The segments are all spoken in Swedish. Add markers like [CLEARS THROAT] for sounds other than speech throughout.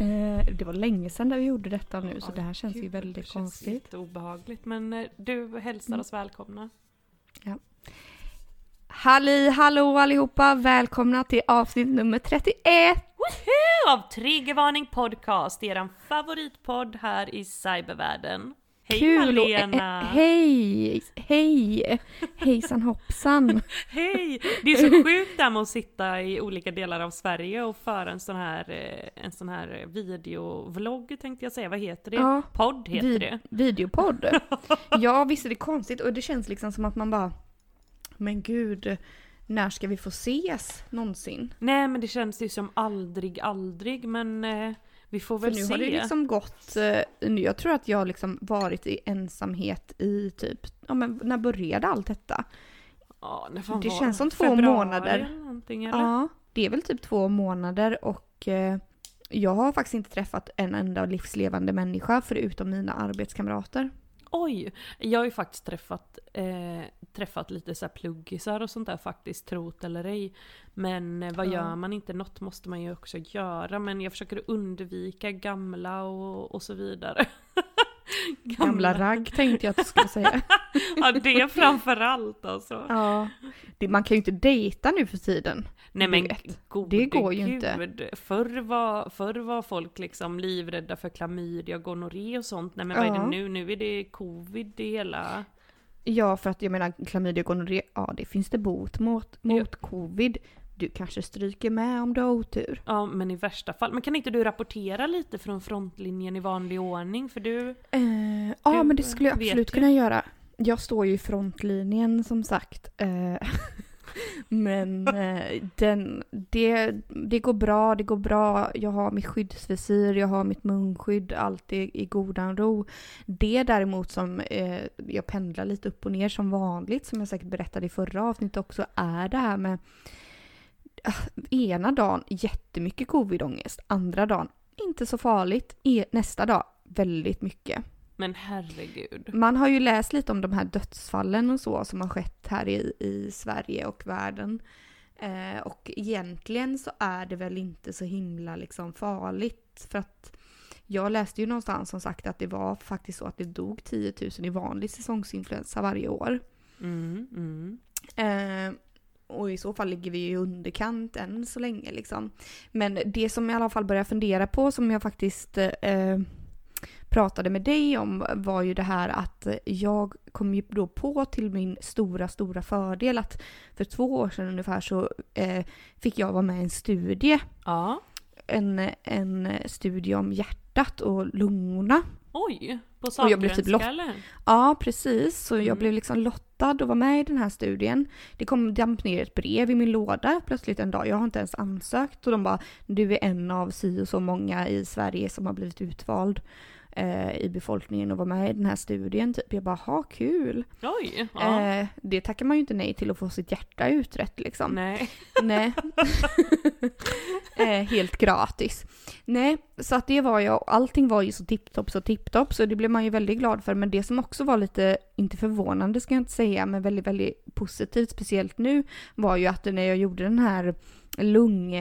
Eh, det var länge sedan där vi gjorde detta nu så Ja, det här känns ju gud, väldigt det känns konstigt. jätteobehagligt. Men eh, du hälsar Mm. oss välkomna. Halli hallå allihopa! Välkomna till avsnitt nummer 31! Av Triggervarning Podcast, eran favoritpodd här i cybervärlden. Hej Kul och- Malena! eh, Hej! Hej! Hejsan hoppsan! [LAUGHS] Hej! Det är så [LAUGHS] sjukt där med att sitta i olika delar av Sverige och föra en sån här, eh, en sån här videovlogg tänkte jag säga, vad heter det? Ja, Podd heter vid- det. Videopodd. [LAUGHS] Ja visst är det konstigt och det känns liksom som att man bara Men gud, när ska vi få ses någonsin? Nej men det känns ju som aldrig, aldrig men eh, vi får För väl nu se. har det liksom gått, eh, nu- jag tror att jag har liksom varit i ensamhet i typ, ja men när började allt detta? Ja, när fan det var känns som två Februari månader. Eller? Ja, det är väl typ två månader och eh, jag har faktiskt inte träffat en enda livslevande människa förutom mina arbetskamrater. Oj! Jag har ju faktiskt träffat, eh, träffat lite så här pluggisar och sånt där faktiskt, trot eller ej. Men eh, vad gör man inte? Något måste man ju också göra. Men jag försöker undvika gamla och, och så vidare. [LAUGHS] Gamla ragg tänkte jag att du skulle säga. [LAUGHS] Ja, det framförallt alltså. Ja, det, man kan ju inte dejta nu för tiden. Nej men gode Det går ju gud. inte. Förr var, förr var folk liksom livrädda för klamydia, gonorré och sånt. Nej men vad är Ja. det nu? Nu är det covid i hela... Ja, för att jag menar klamydia och gonorré, ja det finns det bot mot, mot covid. Du kanske stryker med om du har otur. Ja men i värsta fall. Men kan inte du rapportera lite från frontlinjen i vanlig ordning? För du... Ja, Du men det skulle jag absolut ju. kunna göra. Jag står ju i frontlinjen som sagt. Eh, [LAUGHS] men eh, den, det, det går bra, det går bra. Jag har mitt skyddsvisir, jag har mitt munskydd, allt är i godan ro. Det däremot som eh, jag pendlar lite upp och ner som vanligt, som jag säkert berättade i förra avsnittet också, är det här med eh, ena dagen jättemycket covidångest, andra dagen inte så farligt, e, nästa dag väldigt mycket. Men herregud. Man har ju läst lite om de här dödsfallen och så som har skett här i, i Sverige och världen. Eh, och egentligen så är det väl inte så himla liksom farligt. För att jag läste ju någonstans som sagt att det var faktiskt så att det dog 10 000 i vanlig säsongsinfluensa varje år. Mm, mm. Eh, och i så fall ligger vi i underkant än så länge liksom. Men det som jag i alla fall börjar fundera på som jag faktiskt eh, pratade med dig om var ju det här att jag kom ju då på till min stora, stora fördel att för två år sedan ungefär så eh, fick jag vara med i en studie. Ja. En, en studie om hjärtat och lungorna. Oj! På Och jag blev typ Sahlgrenska lott- eller? Ja, precis. Så jag Mm. blev liksom lottad att vara med i den här studien. Det kom damp ner ett brev i min låda plötsligt en dag. Jag har inte ens ansökt och de bara du är en av si och så många i Sverige som har blivit utvald eh, i befolkningen och var med i den här studien. Typ. Jag bara, ha kul. Oj! Ja. Eh, det tackar man ju inte nej till att få sitt hjärta utrett liksom. Nej. [LAUGHS] Nej. [LAUGHS] eh, helt gratis. Nej, så att det var jag och allting var ju så tipptopp så tipptopp så det blev man ju väldigt glad för. Men det som också var lite, inte förvånande ska jag inte säga, men väldigt, väldigt positivt, speciellt nu, var ju att när jag gjorde den här lung...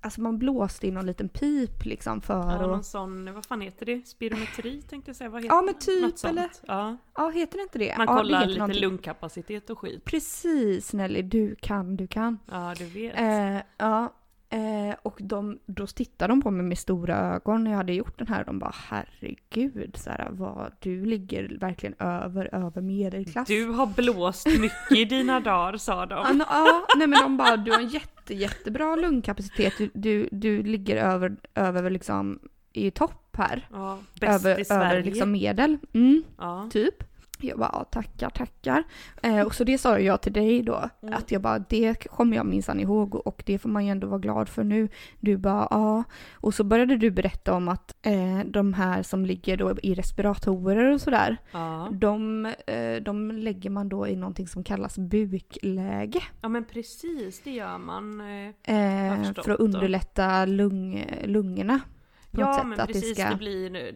Alltså man blåste i någon liten pip liksom för Ja, någon att... sån, vad fan heter det? Spirometri tänkte jag säga. Vad heter Ja men typ eller? Ja. Ja heter det inte det? Man ja, det kollar heter lite någonting. lungkapacitet och skit. Precis Nelly, du kan, du kan. Ja, du vet. Eh, ja, eh, och de, då tittade de på mig med stora ögon när jag hade gjort den här. De bara herregud, så här, vad, du ligger verkligen över, över medelklass. Du har blåst mycket i dina dagar, sa de. ja, nej men de bara du har en jätte, jättebra lungkapacitet. Du, du, du ligger över, över liksom i topp här. Ja, bäst Över, i Sverige. över liksom medel. Mm, Ja. typ. Jag bara, ja, tackar, tackar. Eh, och så det sa jag till dig då, Mm. att jag bara, det kommer jag minsann ihåg och det får man ju ändå vara glad för nu. Du bara, ja. Och så började du berätta om att eh, de här som ligger då i respiratorer och sådär, Ja. de, eh, de lägger man då i någonting som kallas bukläge. ja men precis, det gör man. eh. Eh, för att underlätta lung, lungorna. På något Ja sätt, men att det precis, ska- det, blir,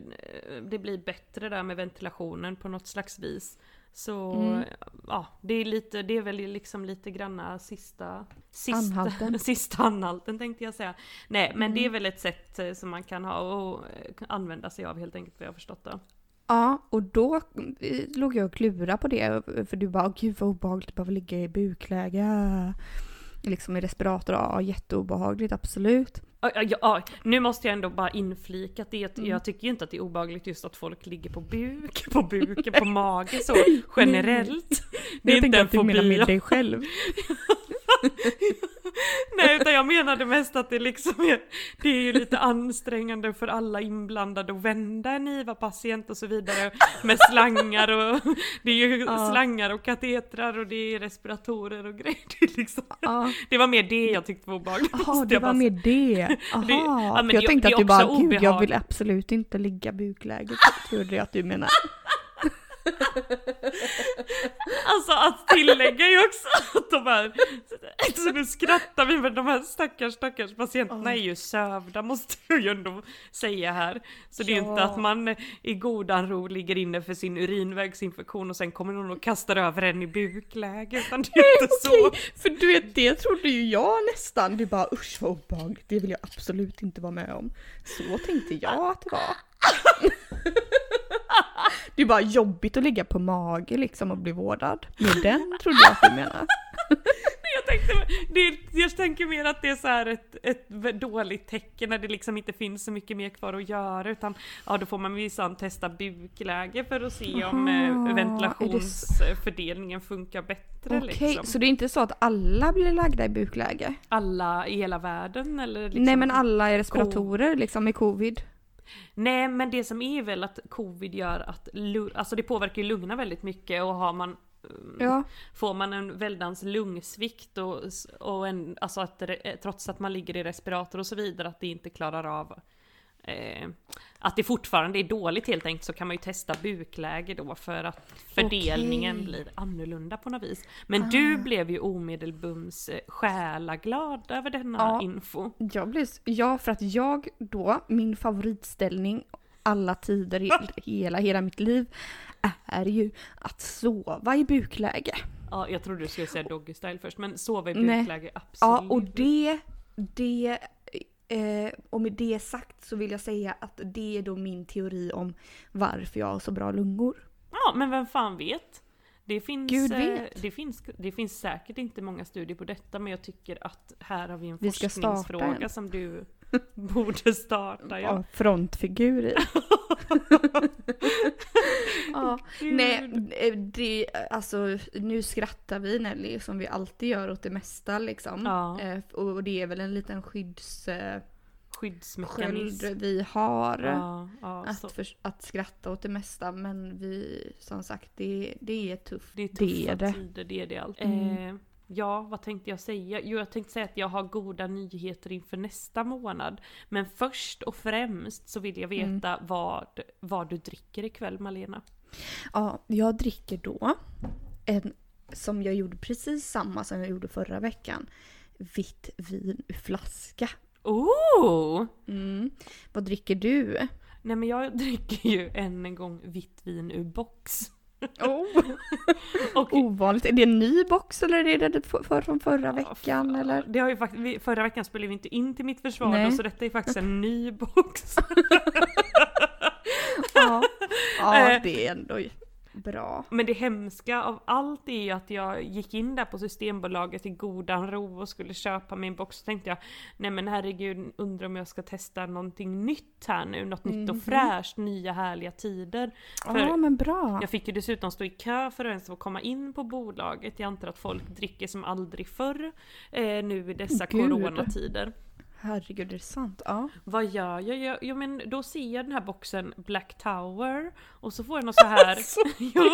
det blir bättre där med ventilationen på något slags vis. Så Mm. ja, det är, lite, det är väl liksom lite granna sista, [LAUGHS] sista Anhalten. sista anhalten tänkte jag säga. Nej men Mm. det är väl ett sätt eh, som man kan ha och eh, använda sig av helt enkelt vad jag har förstått det. Ja, och då eh, låg jag och klurade på det, för du bara gud vad obehagligt att behöva ligga i bukläge. Liksom i respirator, ja jätteobehagligt absolut. Ja, ja, ja, nu måste jag ändå bara inflika att det, är Mm. jag tycker ju inte att det är obehagligt just att folk ligger på buk, på buken, på mage så generellt. Det är inte en att du menar fobi. med dig själv. [LAUGHS] Nej utan jag menade mest att det liksom är, det är ju lite ansträngande för alla inblandade att vända en IVA-patient och så vidare med slangar och det är ju [LAUGHS] Ja. slangar och katetrar och det är respiratorer och grejer. Det, liksom, Ja, det var mer det jag tyckte var obehagligt. Måste det jag var med det. Jaha, Det- ja, jag det- tänkte det att du bara, också gud jag obehag. vill absolut inte ligga bukläge. Trodde jag att du menar. Alltså att tillägga ju också att de här, så nu skrattar vi men de här stackars stackars patienterna Ja. är ju sövda måste jag ju ändå säga här. Så det är ju inte att man i godan ro ligger inne för sin urinvägsinfektion och sen kommer någon och kastar över en i bukläge utan det är inte så. För du vet det trodde ju jag nästan. Du bara usch vad obehagligt, det vill jag absolut inte vara med om. Så tänkte jag att det var. [LAUGHS] [LAUGHS] Det är bara jobbigt att ligga på mage liksom och bli vårdad. Med den trodde jag att du menade. [LAUGHS] Jag, tänkte, det, jag tänker mer att det är så här ett, ett dåligt tecken när det liksom inte finns så mycket mer kvar att göra utan ja då får man minsann testa bukläge för att se om Aha, eh, ventilationsfördelningen funkar bättre Okej, liksom. så det är inte så att alla blir lagda i bukläge? Alla i hela världen eller liksom... Nej men alla är respiratorer liksom med covid? Nej men det som är väl att covid gör att, alltså det påverkar ju lungorna väldigt mycket och har man mm, Ja. Får man en väldans lungsvikt och, och en, alltså att det, trots att man ligger i respirator och så vidare att det inte klarar av eh, att det fortfarande är dåligt helt enkelt så kan man ju testa bukläge då för att fördelningen Okej. blir annorlunda på något vis. Men du blev ju omedelbums eh, själaglad över denna Ja. info. Jag blev, ja, för att jag då, min favoritställning alla tider i hela, hela mitt liv är ju att sova i bukläge. Ja, jag trodde du skulle säga doggy style först, men sova i Nej. bukläge, absolut. Ja, och det, det, eh, och med det sagt så vill jag säga att det är då min teori om varför jag har så bra lungor. Ja, men vem fan vet? Det finns, Gud eh, vet. Det, finns, det finns säkert inte många studier på detta, men jag tycker att här har vi en Vi forskningsfråga som du [LAUGHS] borde starta. Ja. Ja, frontfigur i. [LAUGHS] ja, nej, eh, det, alltså nu skrattar vi Nelly som vi alltid gör åt det mesta liksom. Ja. Eh, och det är väl en liten skyddsköld Skyddsmekanism. vi har. Ja, ja. Att, för, att skratta åt det mesta men vi, som sagt, det, det är tufft. Det är tuffa det är det. tider, det är det allt. Mm. Eh, ja, vad tänkte jag säga? Jo, jag tänkte säga att jag har goda nyheter inför nästa månad. Men först och främst så vill jag Mm. veta vad, vad du dricker ikväll Malena. Ja, jag dricker då en, som jag gjorde precis samma som jag gjorde förra veckan. Vitt vin ur flaska. Oh! Mm. Vad dricker du? Nej men jag dricker ju än en gång vitt vin ur box. Oh. [LAUGHS] Och Ovanligt. Är det en ny box eller är det det för, för, från förra Ja, veckan? fan. Eller? Det har ju vi- förra veckan spelade vi inte in till mitt försvar Nej. då, så detta är faktiskt en ny box. [LAUGHS] Ja. ja, [LAUGHS] Eh. det är ändå bra. Men det hemska av allt är ju att jag gick in där på Systembolaget i godan ro och skulle köpa min box. Så tänkte jag, nej men herregud, undrar om jag ska testa någonting nytt här nu. Något nytt och Mhm. fräscht, nya härliga tider. För Ja, men bra. Jag fick ju dessutom stå i kö för att ens få komma in på bolaget. Jag antar att folk dricker som aldrig förr eh, nu i dessa Gud. coronatider. Herregud, är det sant? Ja. Vad gör jag? jag? Ja men då ser jag den här boxen Black Tower och så får jag något så här. [LAUGHS] [LAUGHS] jo,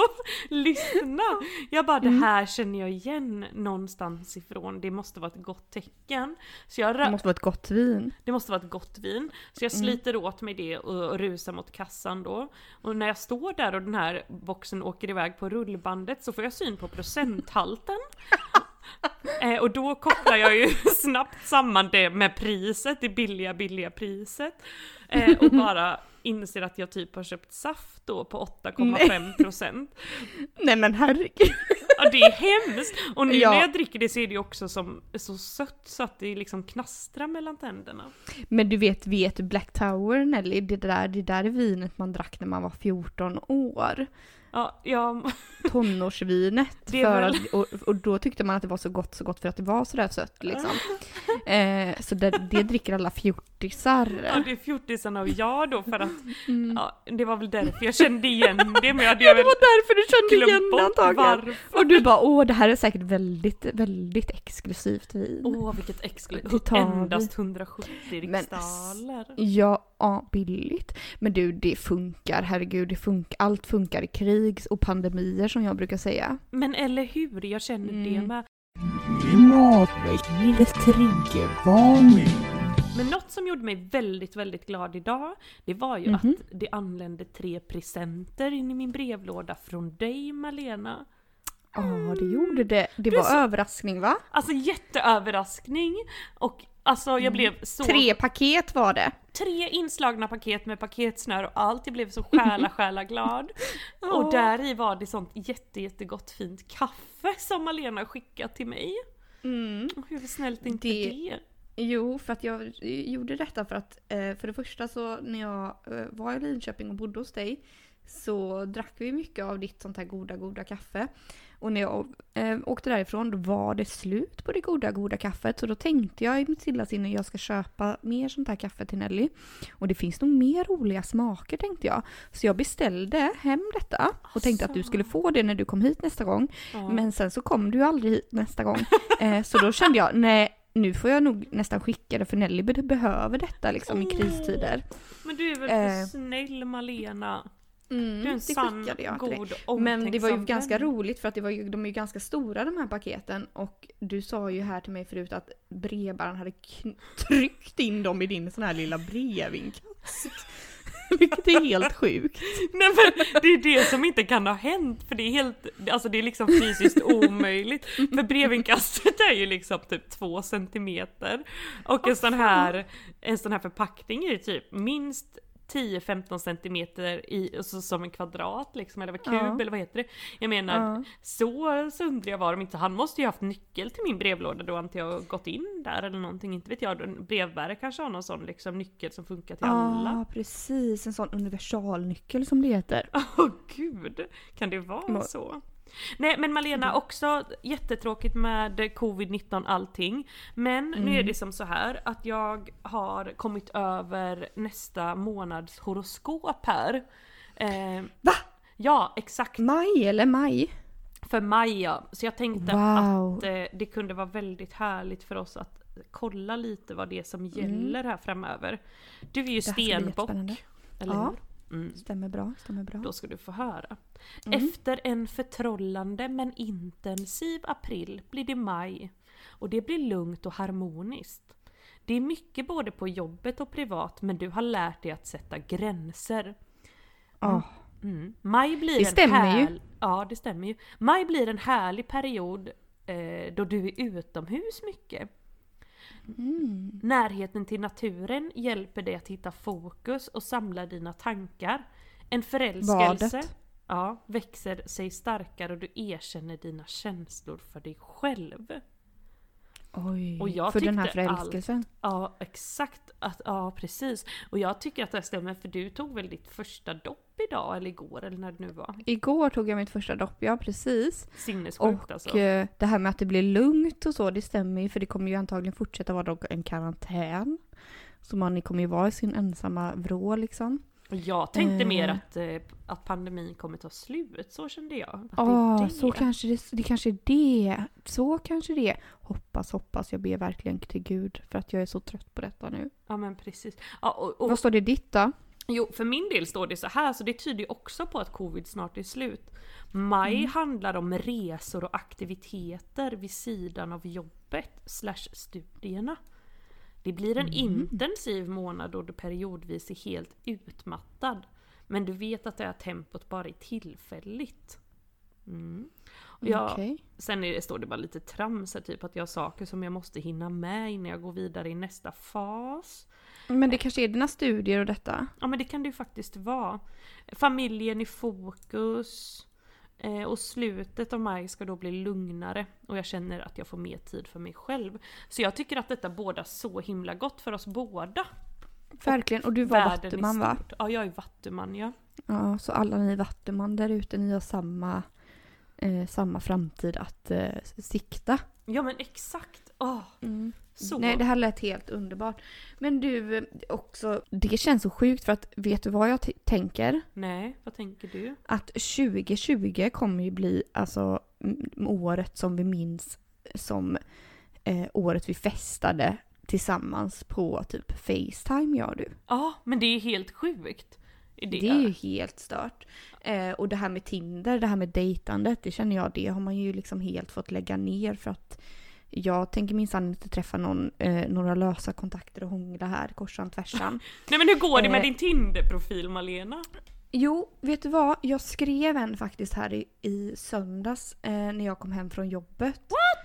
lyssna! Jag bara det här känner jag igen någonstans ifrån. Det måste vara ett gott tecken. Så jag Det måste vara ett gott vin. det måste vara ett gott vin. Så jag sliter åt mig det och, och rusar mot kassan då. Och när jag står där och den här boxen åker iväg på rullbandet så får jag syn på procenthalten. [LAUGHS] [LAUGHS] Eh, och då kopplar jag ju [LAUGHS] snabbt samman det med priset, det billiga, billiga priset. Eh, och bara inser att jag typ har köpt saft då på 8,5 procent. Nej men herregud. Ja det är hemskt! Och nu Ja. när jag dricker det så är det ju också som, så sött så att det liksom knastrar mellan tänderna. Men du vet, vet Black Tower Nelly, det där, det där är vinet man drack när man var 14 år. Ja, jag, Tonårsvinet. För väl- att, och, och då tyckte man att det var så gott, så gott för att det var sådär sött liksom. [LAUGHS] Eh, så det, det dricker alla fjortisar. Ja, det är fjortisarna och jag då för att, Mm. ja, det var väl därför jag kände igen det, men jag hade Ja, det var därför du kände igen det antagligen. varför. Och du bara åh det här är säkert väldigt, väldigt exklusivt vin. Åh, vilket exklusivt. Endast 170 Men- riksdaler. Ja, ja, billigt. Men du, det funkar, herregud, det funkar. Allt funkar i krig och pandemier som jag brukar säga. Men eller hur, jag känner det Mm. med. Klimatväckningens triggervarning. Men något som gjorde mig väldigt, väldigt glad idag, det var ju Mhm. att det anlände tre presenter in i min brevlåda från dig Malena. Ja, det gjorde det. Det är var så- överraskning va? Alltså jätteöverraskning! Och alltså jag blev så... Mm. Tre paket var det. tre inslagna paket med paketsnör och allt. Jag blev så själa själa glad. [LAUGHS] Och där i var det sånt jätte jättegott fint kaffe som Malena skickat till mig. Mm. Hur snällt är inte Det- det? Jo, för att jag gjorde detta för att eh, för det första så när jag eh, var i Linköping och bodde hos dig så drack vi mycket av ditt sånt här goda, goda kaffe. Och när jag eh, åkte därifrån då var det slut på det goda, goda kaffet. Så då tänkte jag i mitt stilla sinne jag ska köpa mer sånt här kaffe till Nelly. Och det finns nog mer roliga smaker tänkte jag. Så jag beställde hem detta och tänkte att du skulle få det när du kom hit nästa gång. Ja. Men sen så kom du aldrig hit nästa gång. [LAUGHS] Eh, så då kände jag, nej nu får jag nog nästan skicka det för Nelly be- behöver detta liksom i kristider. Men du är väl Eh. för snäll Malena? Mm, Du är en det sann, jag god, Men det var ju omtänksam ganska roligt för att det var ju, de är ju ganska stora de här paketen och du sa ju här till mig förut att brevbäraren hade [LAUGHS] tryckt in dem i din sån här lilla brevinkast. [LAUGHS] Vilket är helt sjukt. Nej men det är det som inte kan ha hänt för det är helt, alltså det är liksom fysiskt omöjligt. [LAUGHS] För brevinkastet är ju liksom typ två centimeter. Och en sån här, en sån här förpackning är ju typ minst 10-15 centimeter i, alltså som en kvadrat liksom, eller kub Ja. eller vad heter det? Jag menar, Ja. så sundriga var de inte. Han måste ju haft nyckel till min brevlåda då inte jag gått in där eller någonting, inte vet jag. Brevbärare kanske har någon sån liksom nyckel som funkar till alla. Ja, precis. En sån universalnyckel som det heter. [LAUGHS] Åh gud, kan det vara så? Nej men Malena, också jättetråkigt med covid-19 allting. Men nu är det som så här att jag har kommit över nästa månads horoskop här. Eh, Va? Ja, exakt. Maj eller maj? För maj ja. Så jag tänkte Wow. att eh, det kunde vara väldigt härligt för oss att kolla lite vad det är som gäller här framöver. Du är ju Mm. Stenbock. Eller Ja. hur? Mm. Stämmer bra, stämmer bra. Då ska du få höra. Mm. Efter en förtrollande men intensiv april blir det maj. Och det blir lugnt och harmoniskt. Det är mycket både på jobbet och privat men du har lärt dig att sätta gränser. Ja. Mm. Maj blir Det en stämmer ju. Ja, det stämmer ju. Maj blir en härlig period eh, då du är utomhus mycket. Mm. Närheten till naturen hjälper dig att hitta fokus och samla dina tankar. En förälskelse Badet. ja, växer sig starkare och du erkänner dina känslor för dig själv. Oj, Och jag för den här tyckte allt- förälskelsen. Ja, exakt. Att, ja, precis. Och jag tycker att det stämmer för du tog väl ditt första dopp idag eller igår eller när det nu var. Igår tog jag mitt första dopp, ja precis. Sinnessjukt Och alltså. eh, det här med att det blir lugnt och så, det stämmer ju för det kommer ju antagligen fortsätta vara en karantän. Så man kommer ju vara i sin ensamma vrå liksom. Jag tänkte Eh. mer att, eh, att pandemin kommer ta slut, så kände jag. Ja, det. så kanske det, det kanske är det. Så kanske det. Hoppas, hoppas. Jag ber verkligen till Gud för att jag är så trött på detta nu. Ja men precis. Ja, och, och, Vad står det ditt då? jo, för min del står det så här, så det tyder ju också på att covid snart är slut. Maj Mm. handlar om resor och aktiviteter vid sidan av jobbet slash studierna. Det blir en Mm. intensiv månad då du periodvis är helt utmattad. Men du vet att det här tempot bara är tillfälligt. Mm. Och jag, Okej. Sen är det, står det bara lite trams här, typ att jag har saker som jag måste hinna med innan jag går vidare i nästa fas. Men det kanske är dina studier och detta? Ja men det kan det ju faktiskt vara. Familjen i fokus. Eh, och slutet av maj ska då bli lugnare och jag känner att jag får mer tid för mig själv. Så jag tycker att detta båda så himla gott för oss båda. Verkligen. Och du var vattuman va? Ja, jag är vattuman ja. Ja, så alla ni vattuman där ute, ni har samma, eh, samma framtid att eh, sikta. Ja men exakt! Åh, så. Nej, det här lät helt underbart. Men du, eh, också, det känns så sjukt för att vet du vad jag tänker? Nej, vad tänker du? Att 2020 kommer ju bli alltså året som vi minns som eh, året vi festade tillsammans på typ Facetime, jag och du. Ja, men det är helt sjukt. Det, Det är ju helt stört. Eh, och det här med Tinder, det här med dejtandet, det känner jag, det har man ju liksom helt fått lägga ner för att jag tänker minsann inte träffa någon, eh, några lösa kontakter och hångla här korsan tvärsan. [LAUGHS] Nej men hur går det med Eh. din Tinder-profil Malena? Jo, vet du vad? Jag skrev en faktiskt här i, i söndags eh, när jag kom hem från jobbet.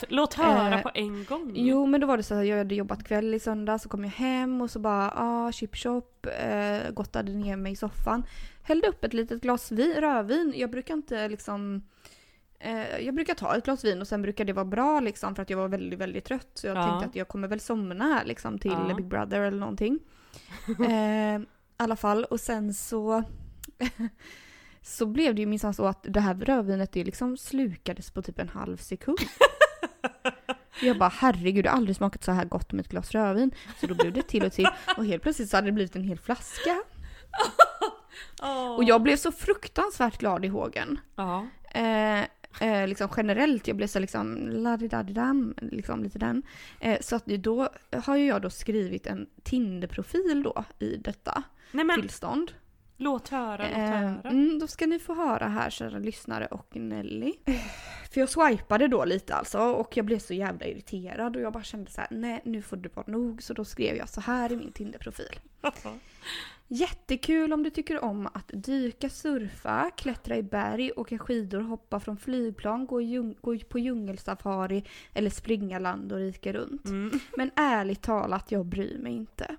Låt höra Eh, på en gång. Jo, men då var det så att jag hade jobbat kväll i söndags så kom jag hem och så bara ah, chip chop, eh, gottade ner mig i soffan. Hällde upp ett litet glas vin, rödvin. Jag brukar inte liksom eh, jag brukar ta ett glas vin och sen brukar det vara bra liksom för att jag var väldigt, väldigt trött. Så jag Ja. tänkte att jag kommer väl somna här liksom till Ja. Big Brother eller någonting. [LAUGHS] eh, I alla fall och sen så [LAUGHS] så blev det ju minsann så att det här rödvinet det liksom slukades på typ en halv sekund. [LAUGHS] Jag bara herregud, jag har aldrig smakat så här gott med ett glas rödvin. Så då blev det till och till och helt plötsligt så hade det blivit en hel flaska. Och jag blev så fruktansvärt glad i hågen. Ja. Eh, eh, liksom generellt, jag blev så liksom ladidadidam, liksom lite den. Eh, så att då har ju jag då skrivit en Tinder-profil då i detta Nej men tillstånd. låt höra, låt Eh, höra. mm, då ska ni få höra här kära lyssnare och Nelly. För jag swipade då lite alltså och jag blev så jävla irriterad och jag bara kände så här: nej nu får det vara nog. Så då skrev jag så här i min Tinder-profil. [LAUGHS] Jättekul om du tycker om att dyka, surfa, klättra i berg, åka skidor, hoppa från flygplan, gå, djung- gå på djungelsafari eller springa land och rika runt. Mm. Men ärligt talat, jag bryr mig inte.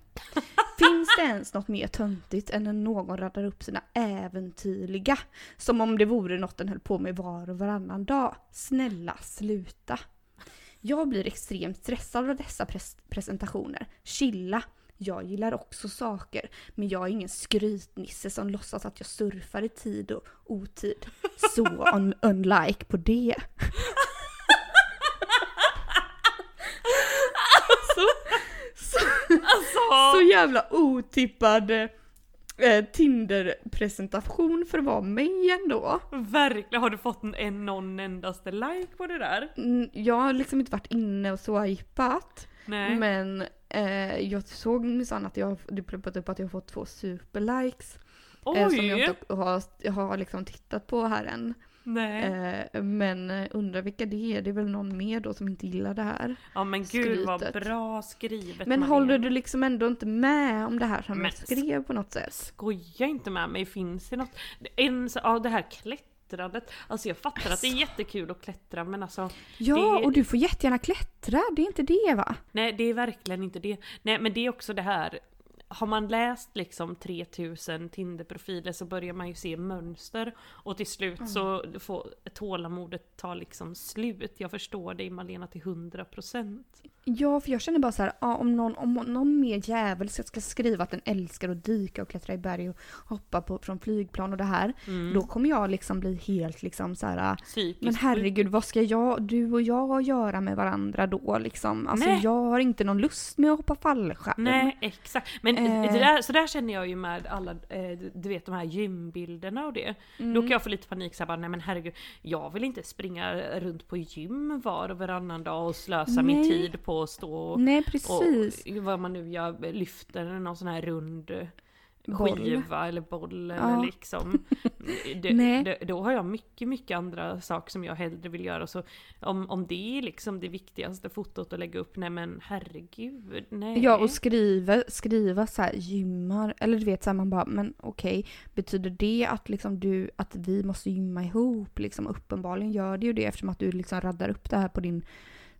Finns det ens något mer töntigt än när någon raddar upp sina äventyrliga? Som om det vore något den höll på med var och varannan dag. Snälla, sluta. Jag blir extremt stressad av dessa pres- presentationer. Chilla. Jag gillar också saker, men jag är ingen skrytnisse som låtsas att jag surfar i tid och otid. Så un- [LAUGHS] unlike på det. Alltså! Så jävla otippad eh, Tinder-presentation för att vara mig ändå. Verkligen, har du fått en, en någon endaste like på det där? Mm, Jag har liksom inte varit inne och swipat. Nej. Men eh, jag såg minsann att jag har det ploppat upp att jag har fått två superlikes. Eh, som jag Oj! inte har, har liksom tittat på här än. Eh, men eh, undrar vilka det är. Det är väl någon mer då som inte gillar det här. Ja men gud vad skrytet. bra skrivet Men Malena. håller du liksom ändå inte med om det här som Men jag skrev på något sätt? Skoja inte med mig, finns det något? En, ja det här klättrandet, alltså jag fattar att det är jättekul att klättra men alltså Ja, Det- och du får jättegärna klättra. Det är inte det va? Nej det är verkligen inte det. Nej men det är också det här har man läst liksom 3000 Tinder-profiler så börjar man ju se mönster och till slut så får tålamodet ta liksom slut. Jag förstår dig Malena till 100%. Ja, för jag känner bara så här, ja, om, någon, om någon mer jävel ska skriva att den älskar att dyka och klättra i berg och hoppa på, från flygplan och det här. Mm. Då kommer jag liksom bli helt liksom så här. Psykiskt Men herregud, vad ska jag, du och jag göra med varandra då liksom? Alltså Nej. jag har inte någon lust med att hoppa fallskärm. Nej exakt. Men det Eh, där, så där känner jag ju med alla, eh, du vet de här gymbilderna och det. Då mm. kan jag få lite panik såhär bara, nej men herregud, jag vill inte springa runt på gym var och varannan dag och slösa min Nej. tid på att stå och, Nej, precis. och vad man nu gör, lyfter någon sån här rund. Skiva eller boll eller Ja. liksom. [LAUGHS] Det, Nej. det, då har jag mycket, mycket andra saker som jag hellre vill göra. Så om, om det är liksom det viktigaste fotot att lägga upp, nej men herregud, nej. Ja, och skriva, skriva så här gymmar, eller du vet så här, man bara, men okej, betyder det att liksom du, att vi måste gymma ihop? Liksom uppenbarligen gör det ju det eftersom att du liksom raddar upp det här på din,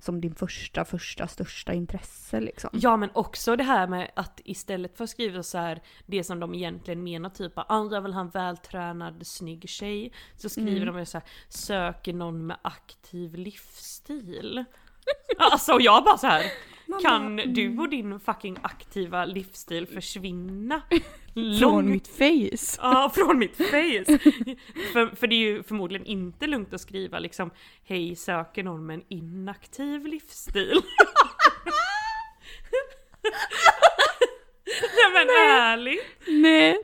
som din första, första, största intresse liksom. Ja men också det här med att istället för att skriva så här det som de egentligen menar typ att ah, vill ha en vältränad snygg tjej. Så skriver Mm. de så här söker någon med aktiv livsstil. [LAUGHS] Alltså jag bara så här. Man Kan du mm. och din fucking aktiva livsstil försvinna? [LAUGHS] Från Långt- mitt face. Ja, från mitt face! för, för det är ju förmodligen inte lugnt att skriva liksom Hej, söker någon med en inaktiv livsstil? [LAUGHS] Nej men ärligt! Nej.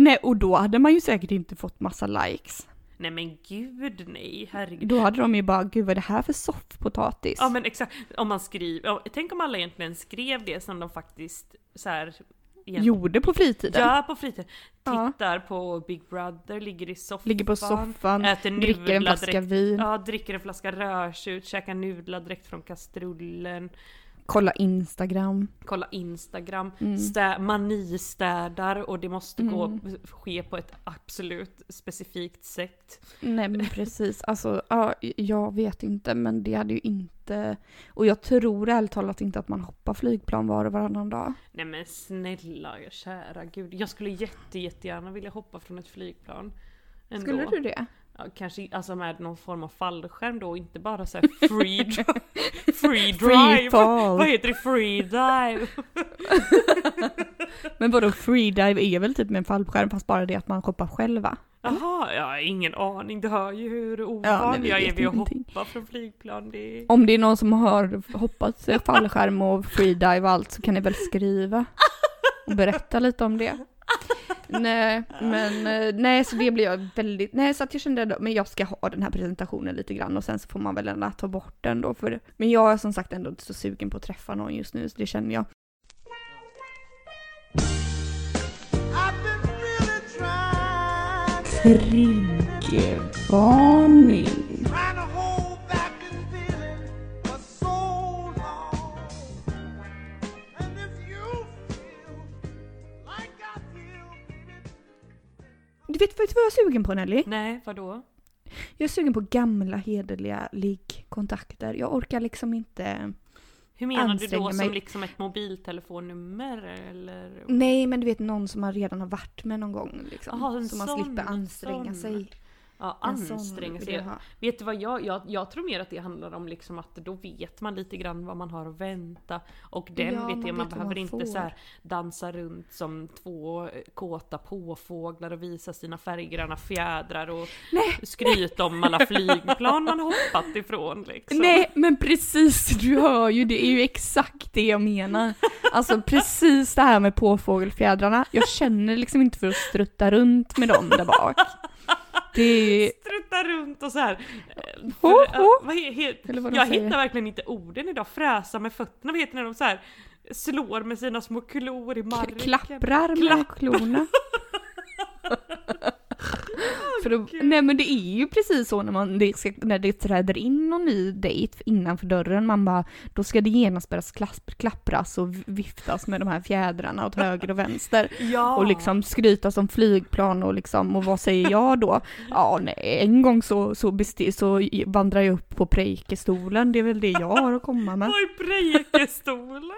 Nej, och då hade man ju säkert inte fått massa likes. Nej men gud nej, herregud. Då hade de ju bara, gud vad är det här för soffpotatis? Ja men exakt, om man skriver, tänk om alla egentligen skrev det som de faktiskt så här, egentligen Gjorde på fritiden. gör på fritiden. Ja. Tittar på Big Brother, ligger i soffan. Ligger på soffan, äter dricker en flaska direkt vin, Ja, dricker en flaska rödtjut, käkar nudlar direkt från kastrullen, kolla Instagram. kollar Instagram, Mm. stä- manistädar och det måste gå, Mm. ske på ett absolut specifikt sätt. Nej men [LAUGHS] precis, alltså ja, jag vet inte men det hade ju inte... Och jag tror ärligt talat inte att man hoppar flygplan var och varannan dag. Nej men snälla kära gud, jag skulle jätte, jättegärna vilja hoppa från ett flygplan. Ändå. Skulle du det? Ja, kanske alltså med någon form av fallskärm då, inte bara så här free, [LAUGHS] dri- free drive. Free fall. Vad heter det? Free dive? [LAUGHS] Men vadå freedive är väl typ med en fallskärm fast bara det att man hoppar själva? Jaha, jag har ingen aning. Du hör ju hur Ja, ovan vi jag är vid att hoppa från flygplan. Det är... Om det är någon som har hoppat fallskärm och freedive och allt så kan ni väl skriva och berätta lite om det. [LAUGHS] Nej, men eh, nej, så det blir jag väldigt, nej så att jag kände ändå, men jag ska ha den här presentationen lite grann och sen så får man väl ändå ta bort den då för, men jag är som sagt ändå inte så sugen på att träffa någon just nu så det känner jag. Triggervarning. Du vet, vet du vad jag är sugen på Nelly? Nej, vadå? Jag är sugen på gamla hederliga liggkontakter. Jag orkar liksom inte Hur menar du då som mig. liksom ett mobiltelefonnummer eller? Nej, men du vet någon som man redan har varit med någon gång. Liksom. Jaha, en så man sån, slipper en anstränga sån. sig. Ja, anstränga sig. Vet du vad jag, jag, jag tror mer att det handlar om liksom att då vet man lite grann vad man har att vänta. Och den Ja, vet man jag, man behöver man inte så här dansa runt som två eh, kåta påfåglar och visa sina färggranna fjädrar och skryta om alla flygplan man hoppat ifrån liksom. Nej, men precis, du hör ju, det är ju exakt det jag menar. Alltså precis det här med påfågelfjädrarna. Jag känner liksom inte för att strutta runt med dem där bak. Det är... Strutta runt och så här. för- ho. vad he, he, Eller vad jag säger. hittar verkligen inte orden idag. Fräsa med fötterna, vad heter det när de så här slår med sina små klor i marken? Klapprar med Klapp- klorna. [LAUGHS] [LAUGHS] För då, nej men det är ju precis så när, man, det ska, när det träder in någon ny dejt innanför dörren, man bara, då ska det genast börja klapp, klappras och viftas med de här fjädrarna åt höger och vänster. Ja. Och liksom skryta som flygplan och liksom, och vad säger jag då? Ja, nej, en gång så, så, besti- så vandrar jag upp på Preikestolen, det är väl det jag har att komma med. Vad är Preikestolen?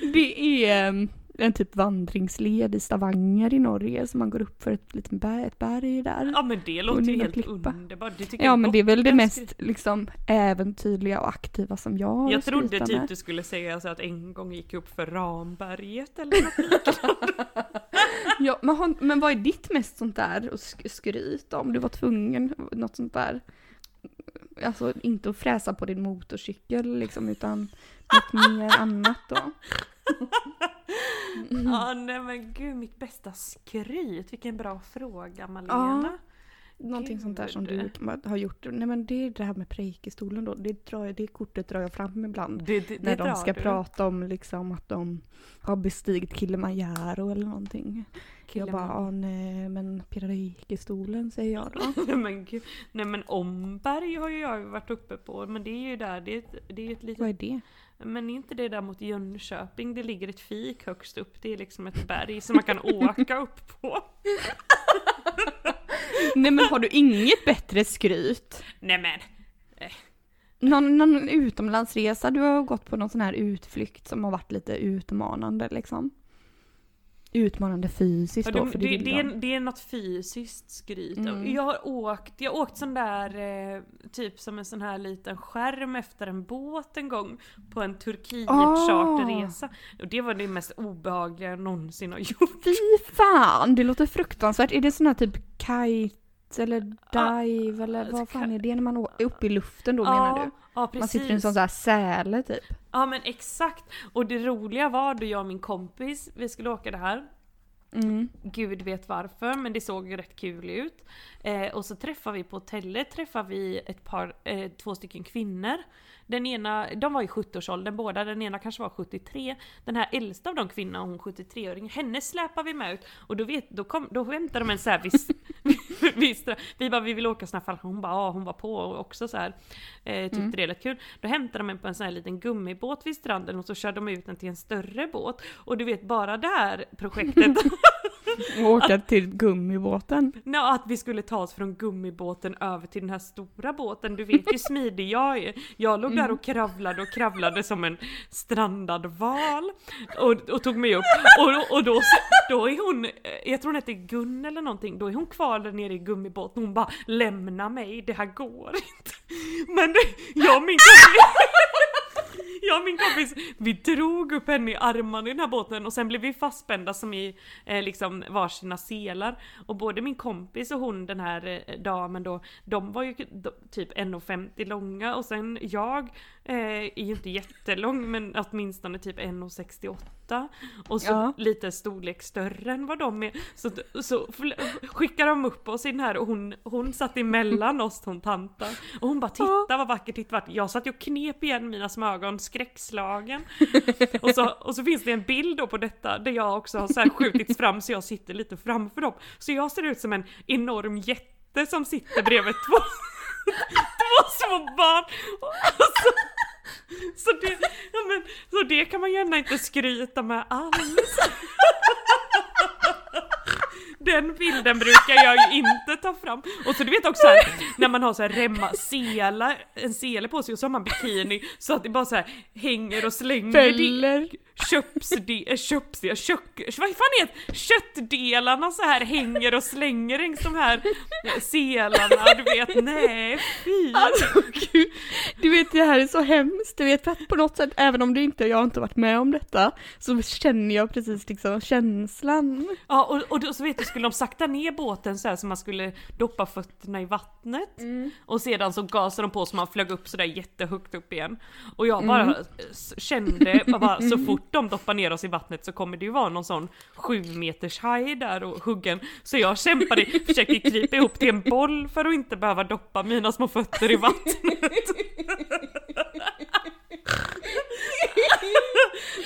[LAUGHS] Det är em, en typ vandringsled i Stavanger i Norge som man går upp för ett litet berg, ett berg där. Ja men det låter ju helt klippa. underbart. Det tycker Ja jag men det är väl det mest liksom äventyrliga och aktiva som jag har Jag trodde typ med. du skulle säga så att en gång gick upp för Ramberget eller något. [LAUGHS] Ja, men, har- men vad är ditt mest sånt där att sk- skryta om? Du var tvungen, något sånt där? Alltså inte att fräsa på din motorcykel liksom utan något mer annat då? [LAUGHS] Ja, nej men gud, mitt bästa skryt. Vilken bra fråga Malena. Någonting sånt där som Gud. du har gjort. Nej men det är det här med Preikestolen då. Det, drar jag, det kortet drar jag fram ibland. Det, det, när det de ska du. prata om liksom att de har bestigit Kilimanjaro eller någonting. Jag bara, ah, nej men Preikestolen säger jag då. [LAUGHS] Men gud. Nej men Omberg har ju jag varit uppe på. Men det är ju där, det är ett, det är ett litet Vad är det? Men är inte det där mot Jönköping? Det ligger ett fik högst upp. Det är liksom ett berg som man kan åka upp på. Nej men har du inget bättre skryt? Nej men. Någon, någon utomlandsresa? Du har gått på någon sån här utflykt som har varit lite utmanande liksom. Utmanande fysiskt Ja, då det, för det, din det, är, det är något fysiskt skryt. Mm. Jag har åkt, jag åkt sån där, eh, typ som en sån här liten skärm efter en båt en gång på en Turkiet-charterresa. Och det var det mest obehagliga jag någonsin har [LAUGHS] gjort. Fy fan, det låter fruktansvärt. Är det sån här typ kite eller dive eller alltså, vad fan är det när man är uppe i luften då menar du? Precis. Man sitter i en sån där säle typ. Ja men exakt. Och det roliga var då jag och min kompis, vi skulle åka det här. Mm. Gud vet varför, men det såg ju rätt kul ut. Eh, och så träffar vi på hotellet, träffar vi ett par, eh, två stycken kvinnor. Den ena, de var i 70-årsåldern båda, den ena kanske var 73. Den här äldsta av de kvinnorna, hon 73-åring, henne släpar vi med ut. Och då, vet, då, kom, då hämtar de en så här viss, [LAUGHS] viss vi bara vi vill åka såna här fall, hon bara ja hon var på också så här. Eh, tyckte det är rätt kul. Då hämtar de en på en sån här liten gummibåt vid stranden och så kör de ut den till en större båt. Och du vet bara det här projektet [LAUGHS] Och åka till gummibåten. Nå, att vi skulle ta oss från gummibåten över till den här stora båten. Du vet ju smidig jag är. Jag låg där och kravlade och kravlade som en strandad val. Och, och tog mig upp. Och, och då, då är hon, jag tror hon heter Gun eller någonting, då är hon kvar där nere i gummibåten. Hon bara lämna mig, det här går inte. Men jag och min kompis [LAUGHS] jag och min kompis, vi drog upp henne i armarna i den här båten och sen blev vi fastspända som i eh, liksom varsina selar. Och både min kompis och hon, den här eh, damen då, de var ju typ 1,50 långa och sen jag eh, är ju inte jättelång men åtminstone typ 1,68 och så Ja. lite storlek större än vad de är. Så, så skickar de upp oss i den här och hon, hon satt emellan oss hon tanten. Och hon bara titta vad vackert, titta vackert. Jag satt ju och knep igen mina små ögon, skräckslagen. [LAUGHS] och, så, och så finns det en bild då på detta där jag också har så här skjutits fram så jag sitter lite framför dem. Så jag ser ut som en enorm jätte som sitter bredvid två, två små barn. Alltså, så, så, det, ja men, så det kan man gärna inte skryta med alls. Den bilden brukar jag ju inte ta fram. Och så du vet också här, när man har så här remma, sela, en sele på sig och så har man bikini så att det bara så här hänger och slänger. Fäller. Köpsde, köpsde, kök, vad fan det? Köttdelarna så här hänger och slänger längs de här selarna, du vet, nej fy! Alltså gud, det här är så hemskt, du vet för att på något sätt, även om det inte, jag inte varit med om detta, så känner jag precis liksom känslan. Ja och, och då, så vet du, skulle de sakta ner båten så här så man skulle doppa fötterna i vattnet. Och sedan så gasade de på så man flög upp sådär jättehögt upp igen. Och jag bara s- kände, bara, så fort de doppar ner oss i vattnet så kommer det ju vara någon sån sju meters haj där och huggen. Så jag kämpade, försökte krypa ihop till en boll för att inte behöva doppa mina små fötter i vattnet. [LAUGHS]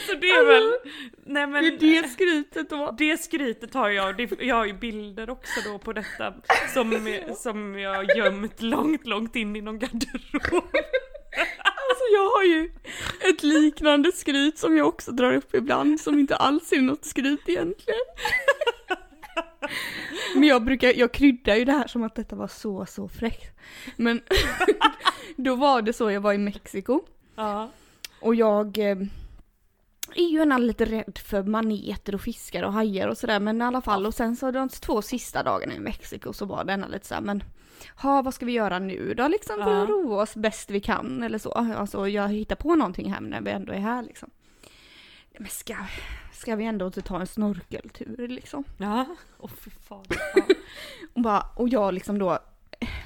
så det är väl, nej men. Det är det skrytet då. Det skrytet har jag, det, jag har ju bilder också då på detta som, som jag har gömt långt, långt in i någon garderob. Alltså jag har ju ett liknande skryt som jag också drar upp ibland som inte alls är något skryt egentligen. Men jag brukar, jag kryddar ju det här som att detta var så, så fräckt. Men [LAUGHS] då var det så, jag var i Mexiko Ja. och jag eh, är ju gärna lite rädd för maneter och fiskar och hajar och sådär men i alla fall och sen så de två sista dagarna i Mexiko så var denna lite såhär men ha vad ska vi göra nu då liksom för att roa oss bäst vi kan eller så. Alltså jag hittar på någonting här när vi ändå är här liksom. Men ska, ska vi ändå inte ta en snorkeltur liksom? Ja, åh fy fan. [LAUGHS] Ja. Och, bara, och jag liksom då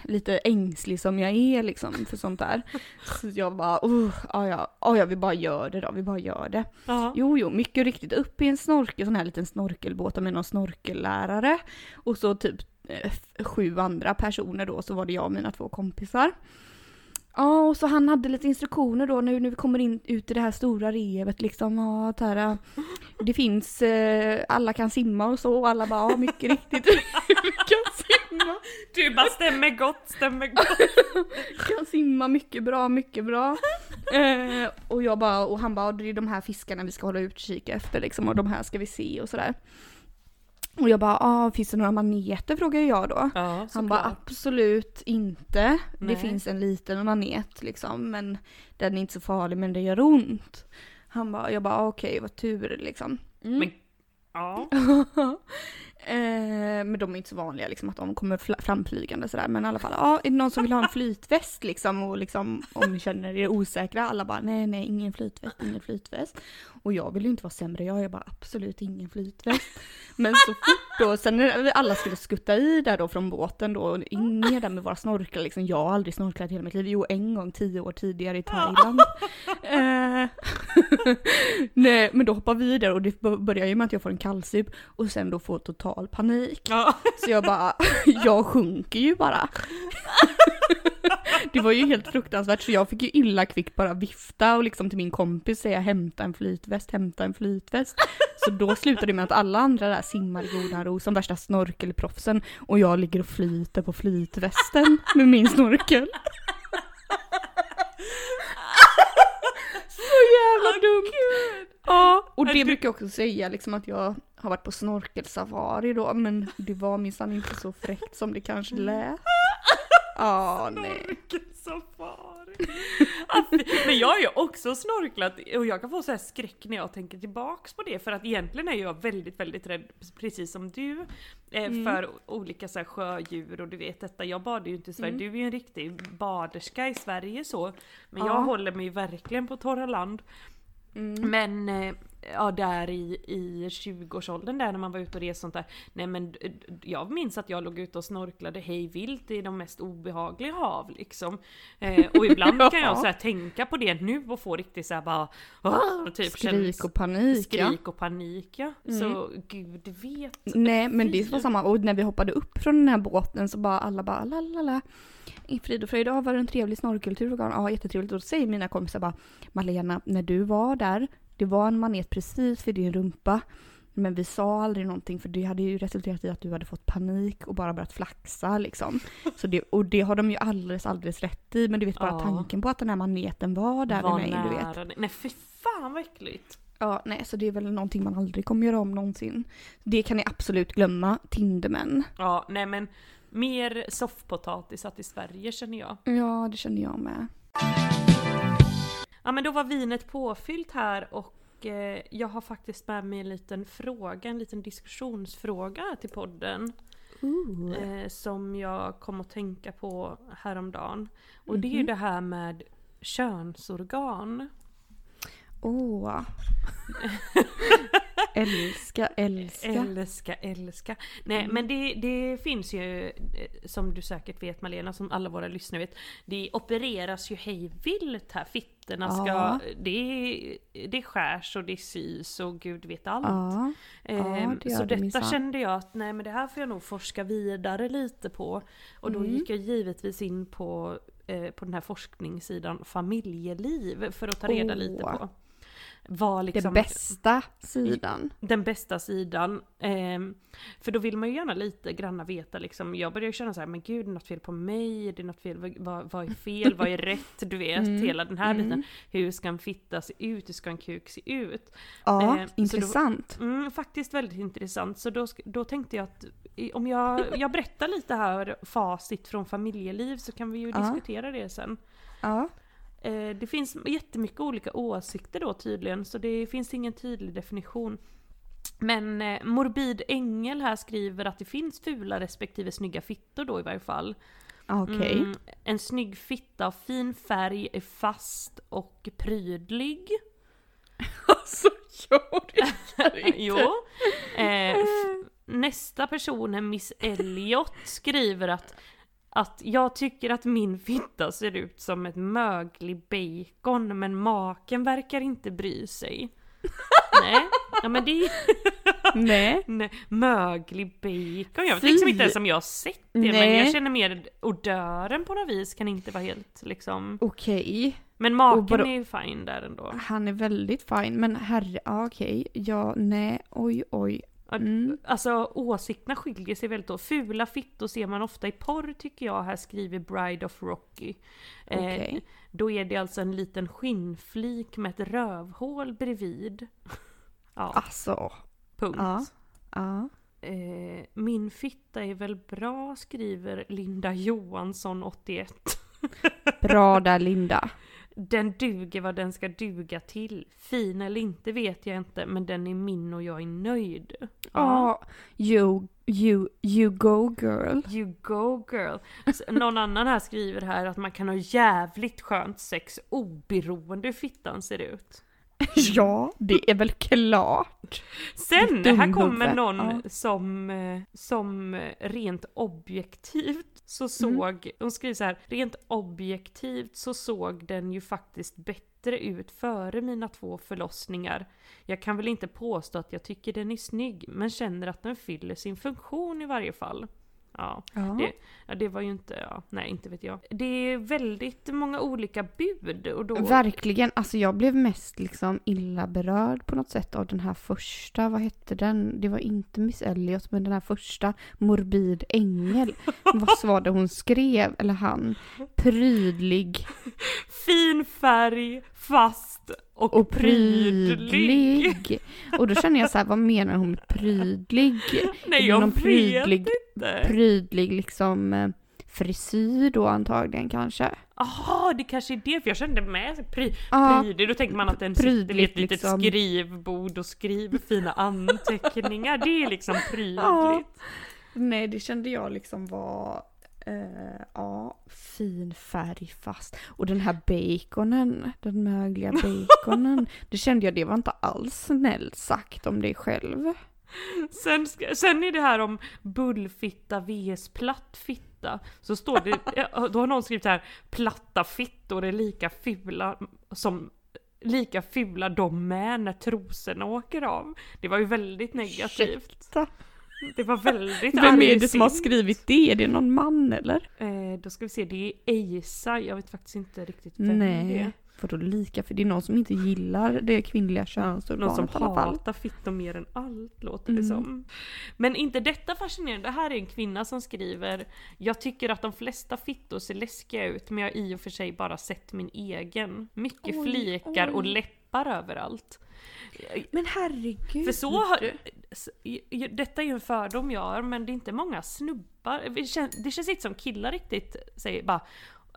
lite ängslig som jag är liksom för sånt där. Så jag bara, oh, ja, ja, ja, ja, vi bara gör det då, vi bara gör det. Ja. Jo, jo, mycket riktigt upp i en snorkel, sån här liten snorkelbåt med någon snorkellärare. Och så typ eh, sju andra personer då, så var det jag och mina två kompisar. Ja, och så han hade lite instruktioner då nu när vi kommer in ut i det här stora revet liksom. Ja, så här, det finns, eh, alla kan simma och så, och alla bara, ja mycket riktigt, vi [LAUGHS] kan simma. Du bara stämmer gott, stämmer gott. kan simma mycket bra, mycket bra. Eh, och jag bara, och han bara, det är de här fiskarna vi ska hålla utkik efter liksom, och de här ska vi se och sådär. Och jag bara, ah, finns det några maneter frågar jag då. Ja, Han bara absolut inte. Nej. Det finns en liten manet liksom men den är inte så farlig men det gör ont. Han bara, jag bara okej vad tur liksom. Mm. Men, ja. [LAUGHS] eh, men de är inte så vanliga liksom att de kommer fl- framflygande sådär men i alla fall, ja är det någon som vill ha en [LAUGHS] flytväst liksom och liksom om ni känner er osäkra alla bara nej nej ingen flytväst, ingen flytväst. Och jag vill ju inte vara sämre, jag är bara absolut ingen flytväst. [LAUGHS] Men så fort då, sen när alla skulle skutta i där då från båten då, och in ner där med våra snorklar liksom, jag har aldrig snorklat hela mitt liv, jo en gång tio år tidigare i Thailand. [LAUGHS] eh, [LAUGHS] nej, men då hoppar vi där och det börjar ju med att jag får en kallsup och sen då får total panik. Så jag bara, jag sjunker ju bara. Det var ju helt fruktansvärt så jag fick ju illa kvickt bara vifta och liksom till min kompis säga hämta en flytväst, hämta en flytväst. Så då slutade det med att alla andra där simmar i godan ro som värsta snorkelproffsen och jag ligger och flyter på flytvästen med min snorkel. Så jävla dumt! Ja, och det brukar jag också säga liksom att jag har varit på snorkelsafari då, men det var minsann inte så fräckt som det kanske lät. Ah, [LAUGHS] fy- Men jag har ju också snorklat och jag kan få så här skräck när jag tänker tillbaks på det för att egentligen är jag väldigt, väldigt rädd, precis som du, eh, Mm. för olika så här sjödjur och du vet detta. Jag badar ju inte i Sverige, du är ju en riktig baderska i Sverige så. Men jag Mm. Ja. håller mig verkligen på torra land. Mm. Men eh, ja, där i, i 20-årsåldern där när man var ute och reste sånt där. Nej men jag minns att jag låg ute och snorklade hej vilt i de mest obehagliga hav liksom. Eh, och ibland [LAUGHS] kan jag Ja. så här, tänka på det nu och få riktigt så här bara "Åh", typ Skrik och panik ja. skrik och panik ja. Så gud vet. Nej men det var samma, och när vi hoppade upp från den här båten så bara alla bara la la la. Frid och fröjd, ja var det en trevlig snorkeltur? Ja jättetrevligt. Och då säger mina kompisar bara Malena, när du var där, det var en manet precis för din rumpa. Men vi sa aldrig någonting för det hade ju resulterat i att du hade fått panik och bara börjat flaxa liksom. Så det, och det har de ju alldeles, alldeles rätt i. Men du vet bara Ja. tanken på att den här maneten var där Var med mig, du vet. Nej fy fan vad äckligt. Ja, nej, så det är väl någonting man aldrig kommer göra om någonsin. Det kan ni absolut glömma, Tindermän. Ja nej men mer soffpotatisat i Sverige känner jag. Ja, det känner jag med. Ja men då var vinet påfyllt här och eh, jag har faktiskt med mig en liten fråga, en liten diskussionsfråga till podden. Eh, som jag kom att tänka på häromdagen. Och det är ju det här med könsorgan. Åh. [LAUGHS] älska, älska. Älska, älska. Nej men det, det finns ju, eh, som du säkert vet Malena, som alla våra lyssnare vet, det opereras ju hej vilt här. Fittorna ska, Ja. det, det skärs och det sys och gud vet allt. Ja, Ehm, det så det detta minsann. kände jag att nej men det här får jag nog forska vidare lite på. Och då Mm. gick jag givetvis in på, eh, på den här forskningssidan familjeliv för att ta reda Åh. lite på. Vad liksom, den bästa sidan. den bästa sidan. Ehm, för då vill man ju gärna lite granna veta liksom, jag börjar känna så här, men gud det är något fel på mig, är det något fel, vad, vad, är fel, vad är [LAUGHS] rätt, du vet, Mm. hela den här Mm. biten. Hur ska en fitta se ut, hur ska en kuk se ut? Ja, Eh, intressant. Mm, faktiskt väldigt intressant. Så då, då tänkte jag att om jag, [LAUGHS] jag berättar lite här facit från familjeliv så kan vi ju Ja. diskutera det sen. Ja. Eh, det finns jättemycket olika åsikter då tydligen så det finns ingen tydlig definition. Men eh, Morbid Ängel här skriver att det finns fula respektive snygga fittor då i varje fall. Okej. Mm, en snygg fitta av fin färg är fast och prydlig. [LAUGHS] Alltså, jag orkar [LAUGHS] inte. jo. Eh, nästa person, Miss Elliot, skriver att att jag tycker att min fitta ser ut som ett möglig bacon men maken verkar inte bry sig. [LAUGHS] Nej, ja men det är [LAUGHS] Nej. Nej, möglig bacon. Jag vet Fy. liksom inte ens om jag har sett det men Nej. jag känner mer odören på något vis kan inte vara helt liksom. Okej. Men maken vadå? är ju fine där ändå. Han är väldigt fin, men herre, okej. Ja, nej, oj, oj. Mm. Alltså åsikterna skiljer sig väldigt åt. Fula fittor ser man ofta i porr tycker jag, här skriver Bride of Rocky. Eh, Okej. då är det alltså en liten skinnflik med ett rövhål bredvid. [LAUGHS] ja, Alltså, punkt. ja. ja. Eh, min fitta är väl bra, skriver Linda Johansson 81. [LAUGHS] Bra där Linda. Den duger vad den ska duga till. Fin eller inte vet jag inte, men den är min och jag är nöjd. Ja, you, you, you go girl. You go girl. Någon annan här skriver här att man kan ha jävligt skönt sex oberoende hur fittan ser ut. [LAUGHS] Ja, det är väl klart. Sen, här kommer någon Ja. som, eh, som rent objektivt så Mm. såg, de skriver så här, rent objektivt så såg den ju faktiskt bättre ut före mina två förlossningar. Jag kan väl inte påstå att jag tycker den är snygg, men känner att den fyller sin funktion i varje fall. Ja, Ja. det, ja, det var ju inte, ja, nej inte vet jag. Det är väldigt många olika bud och då... Verkligen, alltså jag blev mest liksom illa berörd på något sätt av den här första, vad hette den? Det var inte Miss Elliot men den här första, Morbid ängel. vad var det hon skrev, eller han? Prydlig [LAUGHS] Fin färg, fast och, och prydlig. prydlig. Och då känner jag så här, vad menar hon med prydlig? [LAUGHS] Nej Är jag någon vet prydlig, inte. prydlig liksom eh, frisyr då antagligen kanske? Jaha, det kanske är det, för jag kände med pry, prydlig, då tänker man att den sitter vid ett litet liksom. skrivbord och skriver fina anteckningar. Det är liksom prydligt. Ja. Nej, det kände jag liksom var, eh, ja, fin färg fast. Och den här baconen, den mögliga baconen, [LAUGHS] det kände jag, det var inte alls snällt sagt om dig själv. Sen, sen är det här om bullfitta vs plattfitta. Så står det, [LAUGHS] då har någon skrivit här, platta fittor är lika fula som Lika fula de med när trosorna åker av. Det var ju väldigt negativt. Ursäkta. Det var väldigt Vem är det som har skrivit det? Är det någon man eller? Eh, då ska vi se, det är Eisa, jag vet faktiskt inte riktigt vem det är. Nej. Vadå lika? För det är någon som inte gillar det kvinnliga Någon könsorganet som i alla fall. hatar fittor mer än allt låter det Mm. som. Men inte detta fascinerande, det här är en kvinna som skriver Jag tycker att de flesta fittor ser läskiga ut men jag har i och för sig bara sett min egen. Mycket Oj, flikar och oj. Läppar överallt. Men herregud. För så har, detta är ju en fördom jag har, men det är inte många snubbar. Det känns, det känns inte som killar riktigt säger bara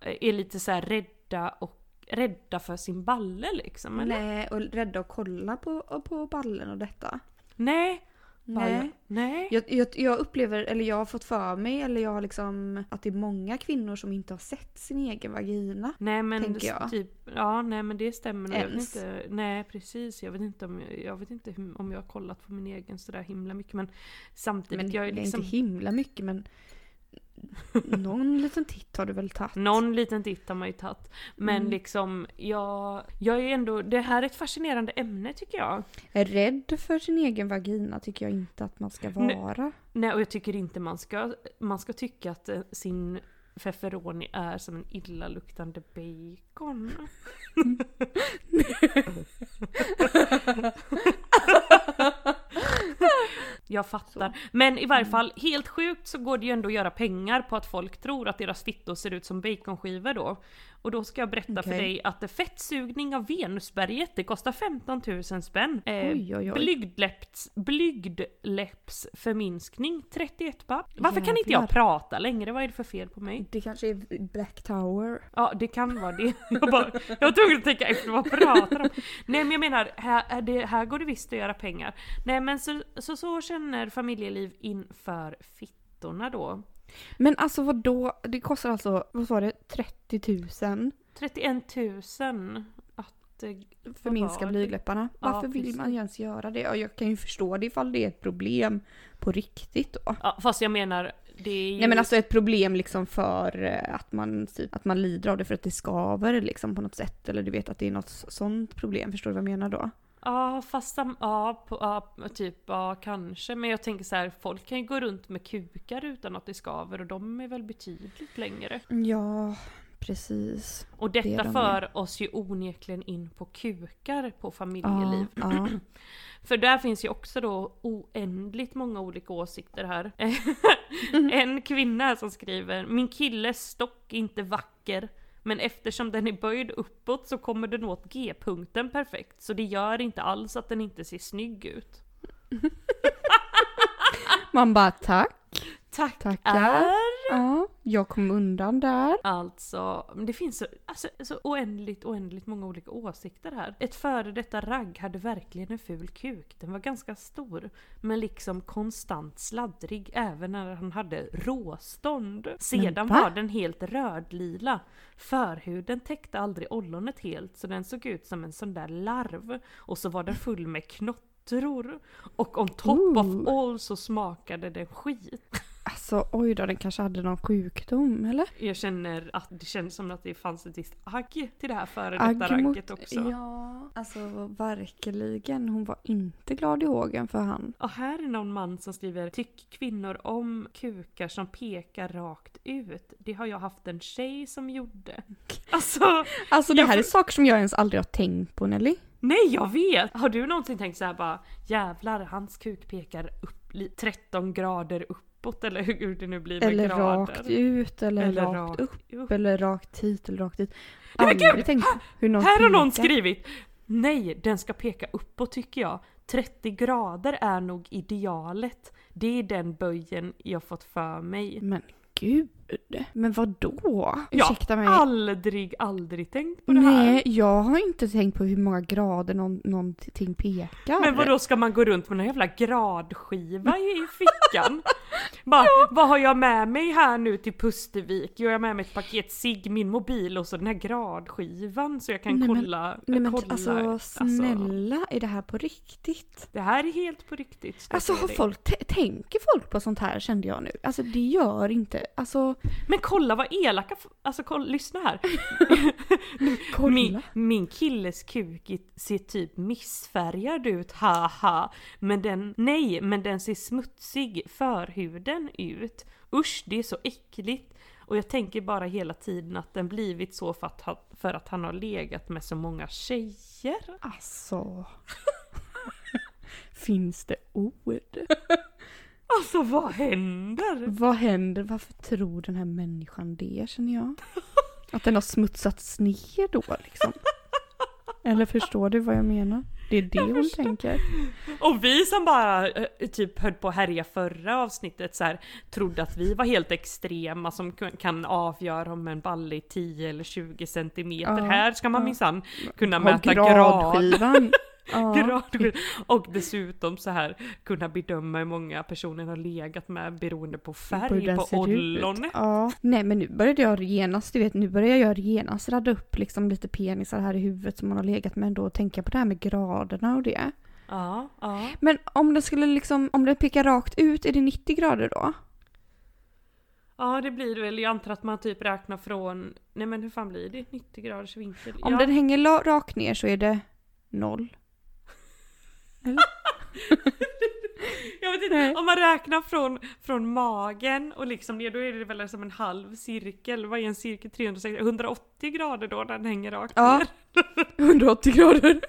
är lite så rädda och rädda för sin balle liksom. Eller? Nej, och rädda att kolla på, på ballen och detta. Nej. Bara, Nej. Nej. Jag, jag, jag upplever, eller jag har fått för mig, eller jag har liksom, att det är många kvinnor som inte har sett sin egen vagina. Nej men tänker jag. typ, ja nej men det stämmer nog. Ens. inte, nej precis, jag vet inte om jag, vet inte om jag har kollat på min egen sådär himla mycket men samtidigt, Men jag är liksom inte himla mycket men någon liten titt har du väl tagit? någon liten titt har man ju tagit. Men Mm. liksom, jag, jag är ändå, det här är ett fascinerande ämne tycker jag. Rädd för sin egen vagina tycker jag inte att man ska vara. Nej och jag tycker inte man ska, man ska tycka att eh, sin feferoni är som en illaluktande bacon. Jag fattar. Men i varje fall, helt sjukt så går det ju ändå att göra pengar på att folk tror att deras fittor ser ut som baconskivor då. Och då ska jag berätta för Okej. dig att fettsugning av Venusberget, det kostar 15 000 spänn. Eh, Oj, oj, oj. Blygdläpps, blygdläppsförminskning 31 papp. Varför kan inte jag Jävlar. prata längre? Vad är det för fel på mig? Det kanske är Black Tower. Ja, det kan vara det. [LAUGHS] Jag, bara, jag var tvungen att tänka efter vad pratar om? Nej men jag menar, här, det, här går det visst att göra pengar. Nej men så, så, så känner familjeliv inför fittorna då. Men alltså vad då? Det kostar alltså, vad sa det, 30 000? 31 000. att... eh, Förminska var det? blygdläpparna. Ja, Varför vill precis. man ens göra det? Ja, jag kan ju förstå det ifall det är ett problem på riktigt då. Ja, fast jag menar, det är ju... Nej men alltså ett problem liksom för eh, att man, typ, att man lider av det för att det skaver liksom på något sätt. Eller du vet att det är något sånt problem. Förstår du vad jag menar då? Ja, fast sam- ja, på, ja, typ, ja, kanske. Men jag tänker så här, folk kan ju gå runt med kukar utan att det skaver och de är väl betydligt längre. Ja, precis. Och Det är detta de för oss ju onekligen in på kukar på familjeliv. [CLEARS THROAT] För där finns ju också då oändligt många olika åsikter här. [LAUGHS] en kvinna som skriver Min killes stock är inte vacker men eftersom den är böjd uppåt så kommer den åt G-punkten perfekt så det gör inte alls att den inte ser snygg ut. Man bara tack. Tack Tackar. är... Ja, jag kom undan där. Alltså, det finns så, alltså, så oändligt, oändligt många olika åsikter här. Ett före detta ragg hade verkligen en ful kuk. Den var ganska stor, men liksom konstant sladdrig även när han hade råstånd. Sedan va? var den helt rödlila. Förhuden täckte aldrig ollonet helt, så den såg ut som en sån där larv. Och så var den full med knottror. Och on top of Ooh. all så smakade den skit. [LAUGHS] Alltså oj då, den kanske hade någon sjukdom eller? Jag känner att det känns som att det fanns ett visst agg till det här före detta Agg mot- ragget också. Ja, alltså verkligen. Hon var inte glad i hågen för han. Och här är någon man som skriver Tyck kvinnor om kukar som pekar rakt ut? Det har jag haft en tjej som gjorde. [LAUGHS] Alltså, Alltså det Jag här är får- saker som jag ens aldrig har tänkt på Nelly. nej jag vet! Har du någonsin tänkt så här bara Jävlar, hans kuk pekar upp li- 13 grader uppåt eller [LAUGHS] hur det nu blir med Eller grader. rakt ut eller, Eller rakt, rakt upp. upp. Eller rakt hit eller rakt dit. Aldrig tänkt hur någon Här har någon skrivit Nej, den ska peka uppåt tycker jag. 30 grader är nog idealet. Det är den böjen jag fått för mig. Men gud. Men vad då? Jag Ursäkta mig. har aldrig, aldrig tänkt på det här. Nej, jag har inte tänkt på hur många grader någon, någonting pekar. Men vad då ska man gå runt med en jävla gradskiva i fickan? [LAUGHS] Bara, vad har jag med mig här nu till Pustervik? Jo, jag har med mig ett paket cigg, min mobil och så den här gradskivan så jag kan Nej, men- kolla. Nej men kolla. alltså snälla, är det här på riktigt? det här är helt på riktigt. Alltså har folk, tänker folk på sånt här kände jag nu? Alltså det gör inte, alltså Men kolla vad elaka, alltså kolla, lyssna här. [LAUGHS] kolla. Min, min killes kuk ser typ missfärgad ut, haha. Men den, nej, men den ser smutsig, förhuden ut. Usch, det är så äckligt. Och jag tänker bara hela tiden att den blivit så för att, han, för att han har legat med så många tjejer. Alltså. [LAUGHS] Finns det ord? [LAUGHS] Alltså vad händer? Vad händer? Varför tror den här människan det känner jag? [LAUGHS] Att den har smutsats ner då liksom? Eller förstår du vad jag menar? Det är det hon tänker. Och vi som bara eh, typ höll på att härja förra avsnittet så här, trodde att vi var helt extrema som kan avgöra om en balle är 10 eller 20 centimeter. Ja, Här ska man ja. minsann kunna Ha mäta grad. [LAUGHS] Gradskiv. Och dessutom så här kunna bedöma hur många personer har legat med beroende på färg den på ollonet. Ja. Nej men nu började jag genast, du vet, nu börjar jag genast radda upp liksom lite penisar här i huvudet som man har legat med ändå och tänka på det här med graderna och det. Ja, ja. Men om det skulle liksom, om det pekar rakt ut, är det 90 grader då? Ja det blir det väl, jag antar att man typ räknar från, nej men hur fan blir det? 90 graders vinkel? Om ja. den hänger rakt ner så är det noll. Jag vet inte, Nej. om man räknar från, från magen och liksom ner, då är det väl som en halv cirkel. Vad är en cirkel? 360, 180 grader då när den hänger rakt Ja. ner? [LAUGHS] 180 grader.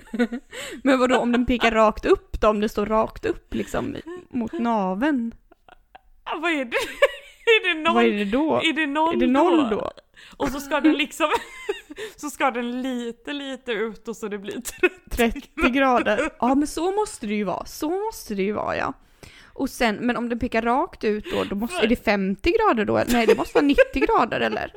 Men vadå om den pekar rakt upp då? Om det står rakt upp liksom mot naveln? Ja, vad är det? [LAUGHS] är det noll? Vad är det då? Är det noll, Är det noll då? Och så ska den liksom, [LAUGHS] [LAUGHS] så ska den lite lite ut och så det blir 30. 30 grader. [LAUGHS] Ja men så måste det ju vara. Så måste det ju vara ja. Och sen, men om den pekar rakt ut då, då måste, är det 50 grader då? Nej det måste vara 90 grader eller?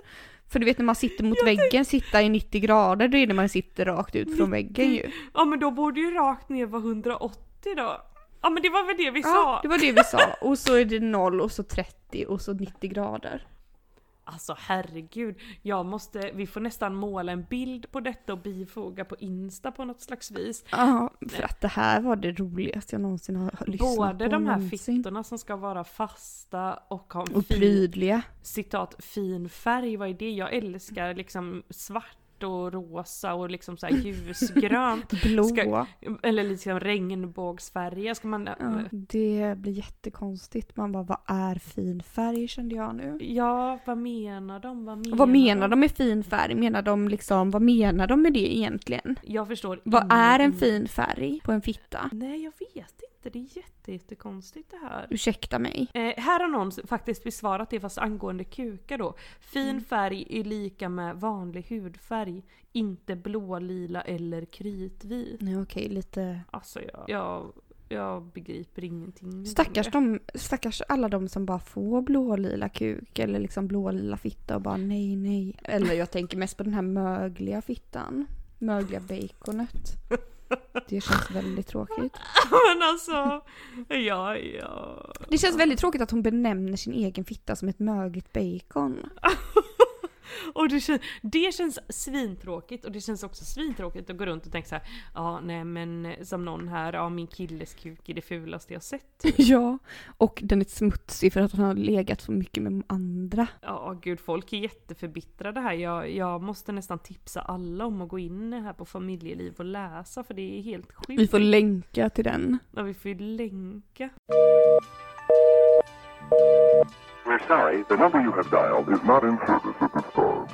För du vet när man sitter mot väggen, sitta i 90 grader, det är när man sitter rakt ut från väggen ju. Ja men då borde ju rakt ner vara 180 då. Ja men det var väl det vi Ja, sa? det var det vi sa. Och så är det 0 och så 30 och så 90 grader. Alltså herregud, jag måste, vi får nästan måla en bild på detta och bifoga på Insta på något slags vis. Ja, för att det här var det roligaste jag någonsin har lyssnat Både på. de här någonsin. fittorna som ska vara fasta och ha en Och fin, prydliga. citat, fin färg, vad är det? Jag älskar liksom svart och rosa och liksom så här ljusgrönt. [LAUGHS] Blå. Ska- Eller liksom regnbågsfärger ska man... Ja, det blir jättekonstigt. Man bara, vad är fin färg kände jag nu. Ja, vad menar de? Vad menar, Vad menar de med fin färg? Menar de liksom, vad menar de med det egentligen? Jag förstår Vad är en fin färg på en fitta? Nej, jag vet inte. Det är jätte, jättekonstigt det här. Ursäkta mig. Eh, här har någon faktiskt besvarat det fast angående kukar då. Fin Mm. färg är lika med vanlig hudfärg. Inte blå, lila eller kritvit. Nej okej, lite... Alltså jag, jag, jag begriper ingenting. Stackars, de, stackars alla de som bara får blålila kuk eller liksom blålila fitta och bara nej nej. Eller jag tänker mest på den här mögliga fittan. Mögliga baconet. [LAUGHS] [LAUGHS] Det känns väldigt tråkigt. [LAUGHS] Men alltså, ja, ja. Det känns väldigt tråkigt att hon benämner sin egen fitta som ett mögligt bacon. [LAUGHS] Och det känns, det känns svintråkigt och det känns också svintråkigt att gå runt och tänka så här, ja nej men som någon här, ja min killes kuk är det fulaste jag sett. [LAUGHS] Ja, och den är smutsig för att han har legat så mycket med andra. Ja gud, folk är jätteförbittrade här. Jag, jag måste nästan tipsa alla om att gå in här på familjeliv och läsa för det är helt sjukt. Vi får länka till den. Ja, vi får ju länka. We're sorry, the number you have dialed is not in service at this time.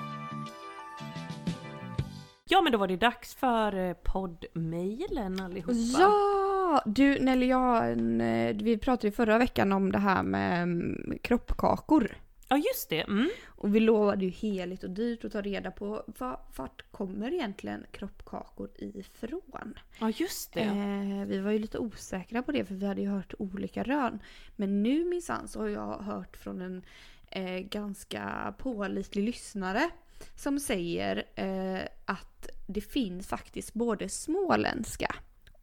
Ja men då var det dags för eh, poddmailen allihopa. Ja! Du Nelly, jag, eh, vi pratade ju förra veckan om det här med mm, kroppkakor. Ja just det, mm. Och vi lovade ju heligt och dyrt att ta reda på var, vart kommer egentligen kroppkakor ifrån? Ja just det. Eh, vi var ju lite osäkra på det för vi hade ju hört olika rön. Men nu minsann så har jag hört från en eh, ganska pålitlig lyssnare som säger eh, att det finns faktiskt både småländska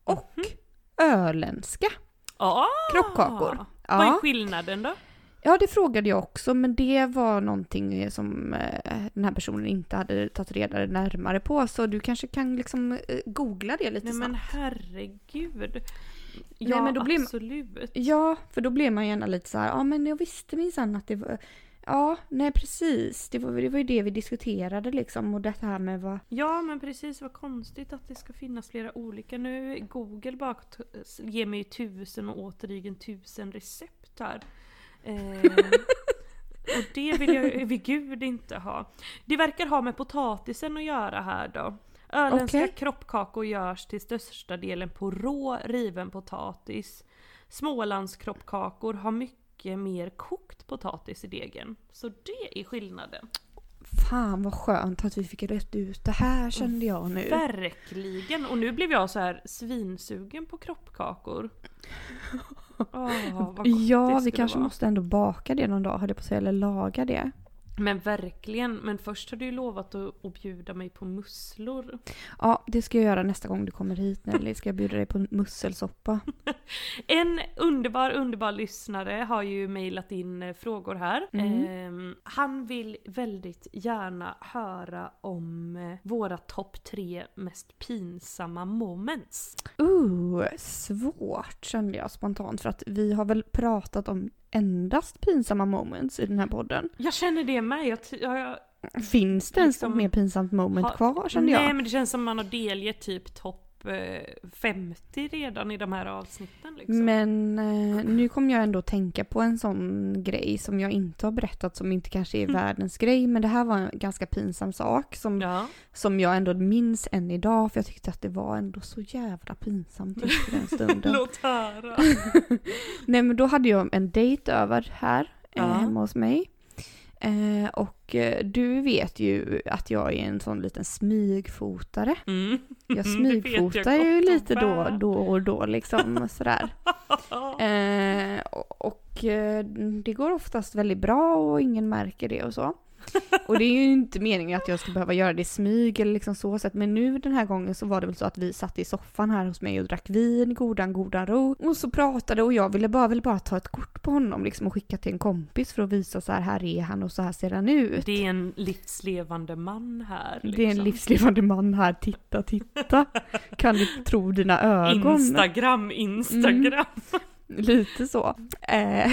och öländska Ah, kroppkakor. Vad är Ja. skillnaden då? Ja, det frågade jag också men det var någonting som eh, den här personen inte hade tagit reda närmare på. Så du kanske kan liksom eh, googla det lite Nej men snabbt. herregud. Ja men då blir absolut. Ja, för då blev man gärna lite så här, ja men jag visste minsann att det var, ja nej precis, det var, det var ju det vi diskuterade liksom och det här med vad, Ja men precis, vad konstigt att det ska finnas flera olika. Nu Google bara ger mig tusen och återigen tusen recept här. Eh, och det vill jag vid gud inte ha. Det verkar ha med potatisen att göra här då. Öländska Okej. kroppkakor görs till största delen på rå riven potatis. Smålands kroppkakor har mycket mer kokt potatis i degen. Så det är skillnaden. fan vad skönt att vi fick rätt ut det här kände jag nu. Verkligen! Och nu blev jag så här svinsugen på kroppkakor. Gott Ja, vi kanske vara. måste ändå baka det någon dag, höll jag på att säga, eller laga det. Men verkligen, men först har du ju lovat att, att bjuda mig på musslor. Ja, det ska jag göra nästa gång du kommer hit Nelly, ska jag bjuda dig på musselsoppa. [LAUGHS] En underbar, underbar lyssnare har ju mejlat in eh, frågor här. Mm. Ehm, han vill väldigt gärna höra om eh, våra topp tre mest pinsamma moments. Uh, svårt kände jag spontant för att vi har väl pratat om endast pinsamma moments i den här podden. Jag känner det med. Jag, jag, Finns det ens Liksom- något mer pinsamt moment har- kvar kände Nej jag? men det känns som man har delgett typ topp 50 redan i de här avsnitten liksom. Men eh, nu kommer jag ändå tänka på en sån grej som jag inte har berättat som inte kanske är världens grej men det här var en ganska pinsam sak som, Ja. som jag ändå minns än idag för jag tyckte att det var ändå så jävla pinsamt just i den stunden. [LAUGHS] Låt höra. [LAUGHS] Nej men då hade jag en dejt över här eh, Ja. hemma hos mig. Eh, och eh, du vet ju att jag är en sån liten smygfotare. Mm. Jag [LAUGHS] smygfotar jag ju lite då, då och då liksom sådär. [LAUGHS] Eh, och och eh, det går oftast väldigt bra och ingen märker det och så. Och det är ju inte meningen att jag ska behöva göra det i smyg eller liksom så sätt. Men nu den här gången så var det väl så att vi satt i soffan här hos mig och drack vin, godan, godan ro. Och så pratade och jag ville bara, ville bara ta ett kort på honom liksom och skicka till en kompis för att visa så här, här är han och så här ser han ut. Det är en livslevande man här. Det är en liksom. livslevande man här, titta, titta. Kan du tro dina ögon? Instagram, Instagram. Lite så. Eh.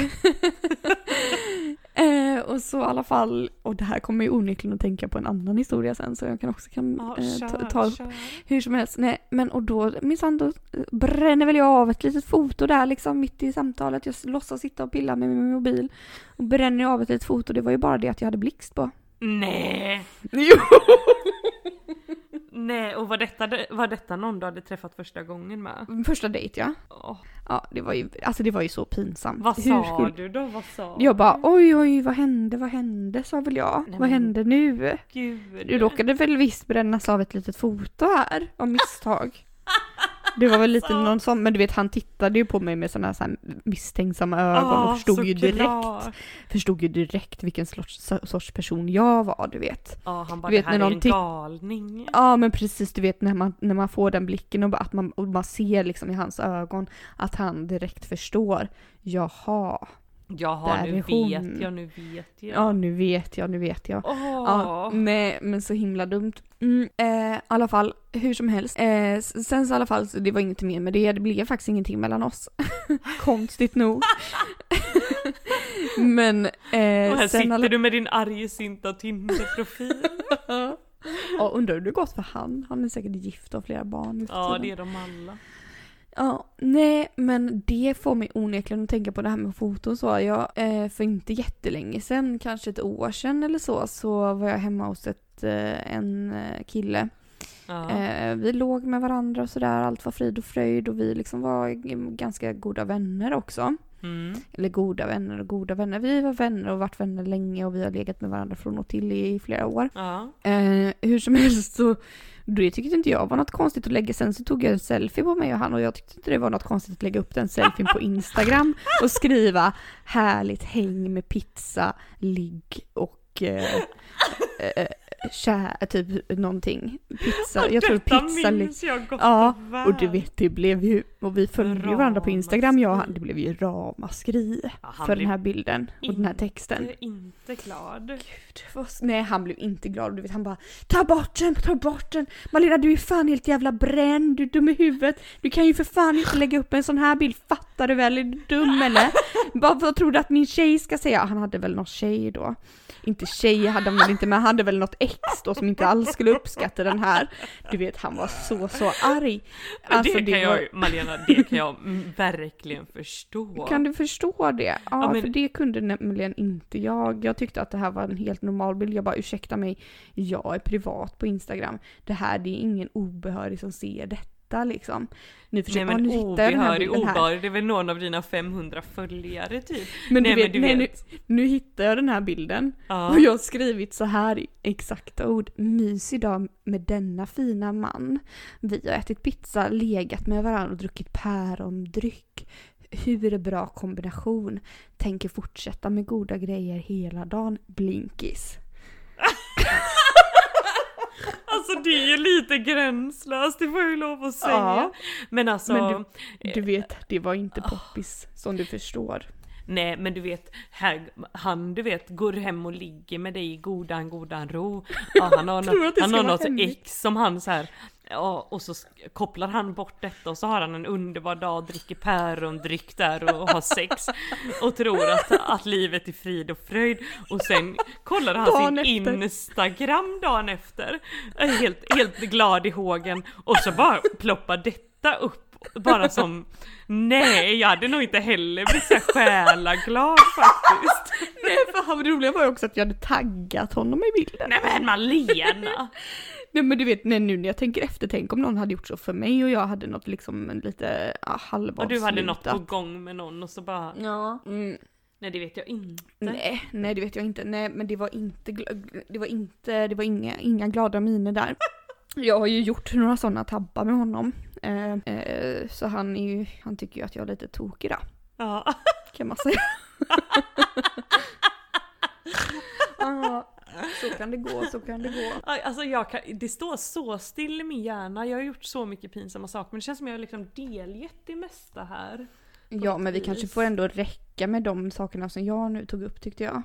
Eh, och så i alla fall, och det här kommer ju onekligen att tänka på en annan historia sen så jag kan också kan, eh, ta, ta kör. hur som helst. Nej, men och då minsann då eh, bränner väl jag av ett litet foto där liksom mitt i samtalet. Jag låtsas sitta och pilla med min mobil och bränner av ett litet foto. Det var ju bara det att jag hade blixt på. Nej! [LAUGHS] Jo! Nej, och var detta, var detta någon du hade träffat första gången med? Första dejt ja. Åh, Ja, det var ju, alltså det var ju så pinsamt. vad Hur sa skulle- du då? Vad sa Jag bara oj oj vad hände, vad hände sa väl jag. Nej, vad hände nu? Gud. Du råkade väl visst brännas av ett litet foto här av misstag. Det var väl lite Så. någon sån, men du vet han tittade ju på mig med sådana här, misstänksamma ögon Ja, och förstod ju direkt, förstod ju direkt vilken sorts, sorts person jag var, du vet. Ja, han bara Du vet, det här när är någon en titt- galning. Ja men precis, du vet när man, när man får den blicken och bara att man, och man ser liksom i hans ögon att han direkt förstår. Jaha, Jaha, Där nu hon. vet jag, nu vet jag. ja nu vet jag, nu vet jag. Åh. Ja, nej, men så himla dumt. Mm, eh, I alla fall, hur som helst. Eh, sen så i alla fall, så det var inget mer med det. Det blev faktiskt ingenting mellan oss. [LAUGHS] Konstigt nog. [LAUGHS] men och här eh, sen... sitter Alla... du med din argsinta Tinder-profil. [LAUGHS] ja, undrar hur det gått för han. Han är säkert gift och har flera barn ja, det är de alla. Ja, nej men det får mig onekligen att tänka på det här med foton så. Jag, eh, för inte jättelänge sedan, kanske ett år sedan eller så, så var jag hemma hos ett, eh, en eh, kille. Ja. Vi låg med varandra och sådär, allt var frid och fröjd och vi liksom var ganska goda vänner också. Mm. Eller goda vänner och goda vänner. Vi var vänner och varit vänner länge och vi har legat med varandra från och till i flera år. Ja. Hur som [LAUGHS] helst så, det tyckte inte jag var något konstigt att lägga. Sen så tog jag en selfie på mig och han och jag tyckte inte det var något konstigt att lägga upp den selfien på Instagram och skriva härligt häng med pizza, ligg och eh, eh, kär, typ någonting. Pizza, jag tror Detta pizza, ligg. minns jag gott Ja, och väl. och du vet det blev ju, och vi följde ju varandra på Instagram jag och han, det blev ju ramaskri Ja, för den här bilden och den här texten. Inte, inte glad. Gud, vad- Nej han blev inte glad, du vet han bara Ta bort den, ta bort den! Malena du är fan helt jävla bränd, du är dum i huvudet! Du kan ju för fan inte lägga upp en sån här bild, fattar du väl? Är du dum eller? [LAUGHS] Vad, vad tror du att min tjej ska säga? Han hade väl någon tjej då? Inte tjej hade han väl inte, men han hade väl något ex då som inte alls skulle uppskatta den här. Du vet han var så så arg. Alltså, det kan var- jag, Malena, det kan jag verkligen förstå. Kan du förstå det? Ja, Ja, men- för det kunde nämligen inte jag. Jag tyckte att det här var en helt normal bild. Jag bara ursäkta mig, jag är privat på Instagram. Det här, det är ingen obehörig som ser detta liksom. Nu Nej försöker men ja, nu hittar jag den här bilden här. obehörig, det är väl någon av dina 500 följare typ. Men du Nej, vet, men du nej, vet. Nu, nu hittar jag den här bilden. Ja. Och jag har skrivit så här i exakta ord. Mys idag med denna fina man. Vi har ätit pizza, legat med varandra och druckit pärondryck. Hur bra kombination. Tänker fortsätta med goda grejer hela dagen. Blinkis. [LAUGHS] [LAUGHS] Alltså det är ju lite gränslöst, det får jag ju lov att säga. Ja. Men alltså, Men Du vet, det var inte poppis som du förstår. nej men du vet, här, han du vet går hem och ligger med dig i godan godan ro. Ja, han har, [LAUGHS] han har något hemligt. ex som han så här. Ja, och så kopplar han bort detta och så har han en underbar dag, dricker pärondryck där och har sex. Och tror att, att livet är frid och fröjd. Och sen kollar han Dagen sin efter. Instagram dagen efter. Helt, helt glad i hågen. Och så bara ploppar detta upp. Bara som, nej jag hade nog inte heller blivit så här själaglad faktiskt. Nej, för det roliga var ju också att jag hade taggat honom i bilden. Nej men Malena! Nej men du vet, nej, nu när jag tänker efter, tänk om någon hade gjort så för mig och jag hade något liksom en lite ja, halvavslutat. Och du hade något på gång med någon och så bara, Ja. Mm. nej det vet jag inte. Nej, nej det vet jag inte. Nej men det var inte, det var inte, det var inga, inga glada miner där. [LAUGHS] Jag har ju gjort några sådana tabbar med honom. Eh, eh, så han är ju, han tycker ju att jag är lite tokig då, Ja. kan man säga. [LAUGHS] [LAUGHS] Ja. [LAUGHS] Så kan det gå, så kan det gå. Alltså jag kan, det står så still i min hjärna, jag har gjort så mycket pinsamma saker men det känns som jag har liksom delgett det mesta här. Ja, men vi vis. kanske får ändå räcka med de sakerna som jag nu tog upp tyckte jag.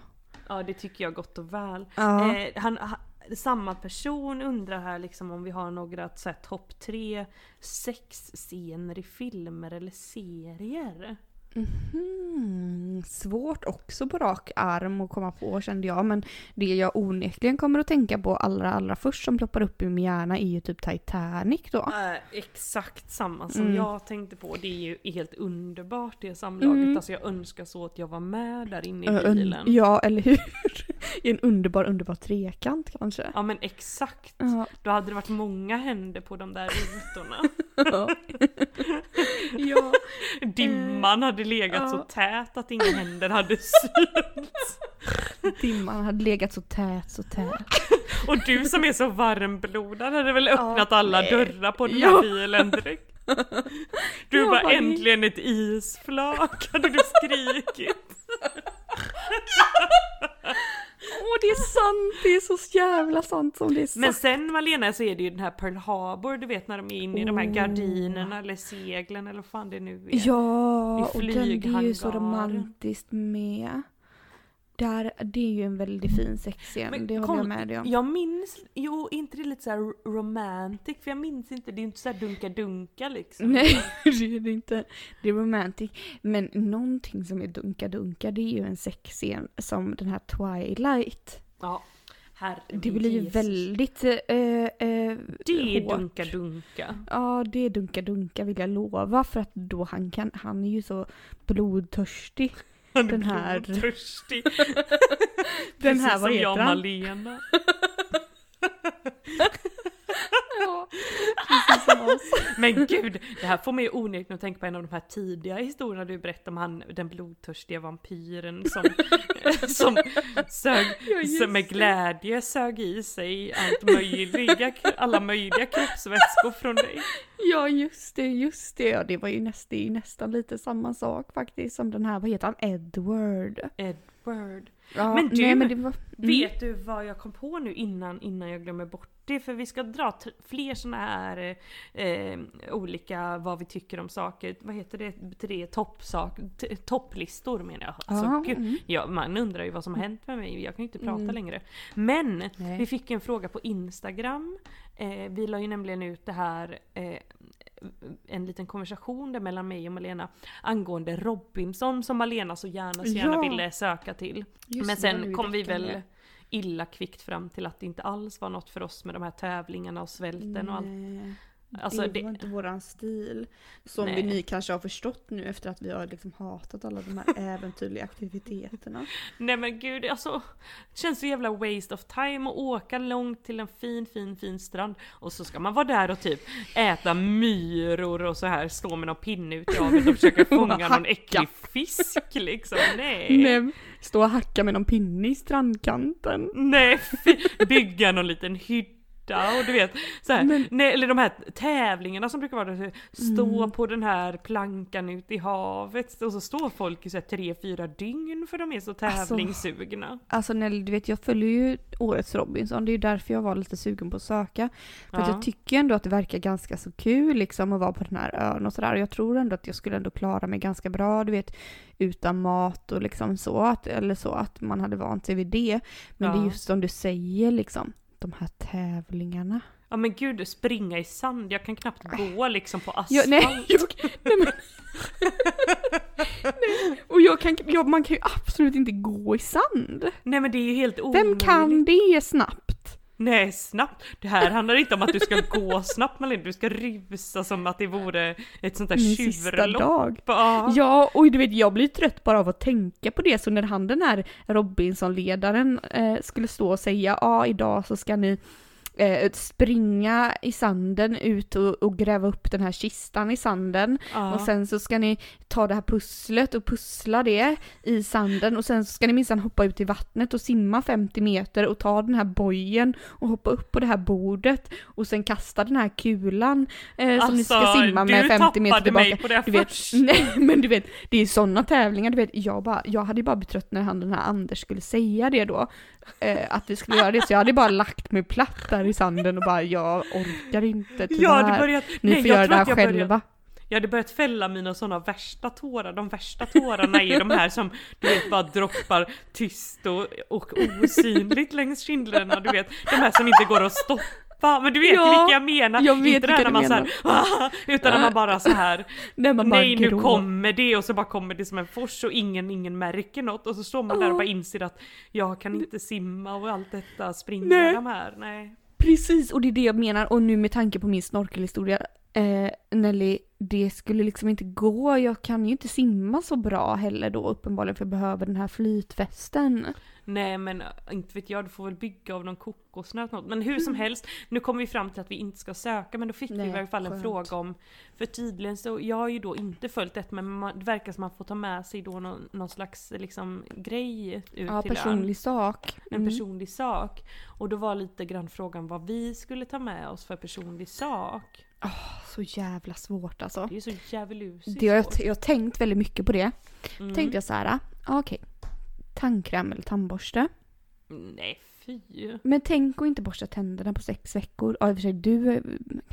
Ja det tycker jag gott och väl. Ja. Eh, han, ha- samma person undrar här liksom om vi har några topp tre sexscener i filmer eller serier. Hmm, svårt också på rak arm att komma på kände jag. Men det jag onekligen kommer att tänka på allra allra först som ploppar upp i min hjärna är ju typ Titanic då. Eh, exakt samma som Mm. jag tänkte på. Det är ju helt underbart det samlaget. Mm. Alltså jag önskar så att jag var med där inne i bilen. Ja, eller hur? [LAUGHS] I en underbar, underbar trekant kanske. Ja men exakt. Ja. Då hade det varit många händer på de där rutorna. [LAUGHS] Ja. [LAUGHS] ja. Dimman hade legat så ja. tät att inga händer hade synts. Dimman hade legat så tät, så tät. Och du som är så varmblodad hade väl öppnat alla nej. dörrar på den Ja. här bilen direkt. Du Jag bara bara, äntligen ett isflak hade du skrikit. [LAUGHS] Åh det är sant, det är så jävla sant som det är sant. Men sen Malena så är det ju den här Pearl Harbor, du vet när de är inne i de här Oh. gardinerna eller seglen eller vad fan det nu är. Ja, I och den, är ju så romantiskt med. Där, det är ju en väldigt fin sexscen, Men det håller jag med dig om. Jag minns, jo inte det lite såhär romantic, för jag minns inte, det är ju inte såhär dunka-dunka liksom. Nej, [LAUGHS] det är det inte. Det är romantic. Men någonting som är dunka-dunka, det är ju en sexscen som den här Twilight. Ja, herre Det blir ju väldigt... Eh, eh, Det är dunka-dunka. Ja, det är dunka-dunka vill jag lova. För att då han kan, han är ju så blodtörstig. Den här- blodtörstig. [LAUGHS] Den här, vad heter han? Malena. [LAUGHS] Ja, precis som oss. Men gud, det här får mig onekligen att tänka på en av de här tidiga historierna du berättade om han, den blodtörstiga vampyren som, [LAUGHS] som sög, Ja, med glädje sög i sig allt möjliga, alla möjliga kroppsvätskor från dig. Ja, just det, just det. Ja, det var ju näst, det är nästan lite samma sak faktiskt som den här, vad heter han, Edward. Edward. Ja, Men du, nej, men var, mm. Vet du vad jag kom på nu innan, innan jag glömmer bort det? För vi ska dra fler såna här eh, olika vad vi tycker om saker. Vad heter det? Tre toppsak, topplistor menar jag. Alltså, Ja, gud, mm. ja, man undrar ju vad som har hänt med mig. Jag kan ju inte prata Mm. längre. Men Nej. vi fick en fråga på Instagram. Eh, vi la ju nämligen ut det här eh, en liten konversation där mellan mig och Malena angående Robinson som Malena så gärna så gärna Ja. ville söka till. Just Men sen kom vi väl illa kvickt fram till att det inte alls var något för oss med de här tävlingarna och svälten och allt. Alltså, det, det- var inte våran stil. Som Nej. vi ni kanske har förstått nu efter att vi har liksom hatat alla de här [LAUGHS] äventyrliga aktiviteterna. Nej men gud, alltså. Det känns så jävla waste of time att åka långt till en fin, fin, fin strand. Och så ska man vara där och typ äta myror och så här stå med någon pinne ut i havet och [LAUGHS] försöka fånga någon äcklig fisk liksom. [LAUGHS] Nej. Nej, stå och hacka med någon pinne i strandkanten. Nej, bygga någon liten hydda och du vet så här, nej, eller de här tävlingarna som brukar vara där, stå Mm. på den här plankan ute i havet och så står folk i så här tre, fyra dygn för de är så Alltså, tävlingssugna. Alltså Nelly, du vet jag följer ju årets Robinson, det är ju därför jag var lite sugen på att söka. För att Ja. jag tycker ändå att det verkar ganska så kul liksom att vara på den här ön och sådär. Och jag tror ändå att jag skulle ändå klara mig ganska bra, du vet, utan mat och liksom så. Att, eller så, att man hade vant sig vid det. Men det är Ja. just som du säger liksom, de här tävlingarna. Ja men gud, springa i sand, jag kan knappt gå liksom på asfalt. Ja, nej, [LAUGHS] jag, nej, men, [LAUGHS] nej, och jag kan, jag, man kan ju absolut inte gå i sand. Nej men det är ju helt omöjligt. Vem kan det snabbt? Nej, snabbt. Det här handlar inte om att du ska [LAUGHS] gå snabbt Malin, du ska rusa som att det vore ett sånt där Min sista dag. Ja. Ja, och du vet jag blir trött bara av att tänka på det. Så när han den här Robinson-ledaren eh, skulle stå och säga ja idag så ska ni eh, springa i sanden ut och, och gräva upp den här kistan i sanden. Ja. Och sen så ska ni ta det här pusslet och pussla det i sanden och sen så ska ni minsann hoppa ut i vattnet och simma 50 meter och ta den här bojen och hoppa upp på det här bordet och sen kasta den här kulan eh, som ni ska Alltså, simma med du 50 meter tappade tillbaka. mig på det du vet, först. nej men du vet, det är sådana tävlingar, du vet, jag, bara, jag hade ju bara betrött när han den här Anders skulle säga det då, eh, att vi skulle göra det, så jag hade bara lagt mig platt där i sanden och bara jag orkar inte tyvärr. Hade börjat, Ni nej, får göra det här jag själva. Började, jag hade börjat fälla mina sådana värsta tårar. De värsta tårarna är de här som du vet bara droppar tyst och, och osynligt längs kindlerna. Du vet, de här som inte går att stoppa. Men du vet ju Ja, vilka jag menar. jag vet inte här när du man såhär, "Ah", utan när man bara så här. Man bara Nej nu kommer det och så bara kommer det som en fors och ingen, ingen märker något och så står man där och bara inser att jag kan inte simma och allt detta springa Nej. de här. Nej. Precis, och det är det jag menar. Och nu med tanke på min snorkelhistoria, eh, Nelly, det skulle liksom inte gå. Jag kan ju inte simma så bra heller då uppenbarligen för jag behöver den här flytvästen. Nej men äh, inte vet jag, du får väl bygga av någon kokosnöt något. Men hur som helst, nu kommer vi fram till att vi inte ska söka men då fick vi Nej, i alla fall en skönt. fråga om För tydligen så, jag har ju då inte följt det men man, det verkar som att man får ta med sig då någon, någon slags liksom grej ut Ja, till personlig ön. sak. En Mm. personlig sak. Och då var lite grann frågan vad vi skulle ta med oss för personlig sak. Så jävla svårt alltså. Det är så djävulusiskt Det har jag, svårt. jag har tänkt väldigt mycket på det. Mm. Tänkte jag så här, ah, okej. Tandkräm eller tandborste. Nej fy. Men tänk att inte borsta tänderna på sex veckor. Ja i och för sig du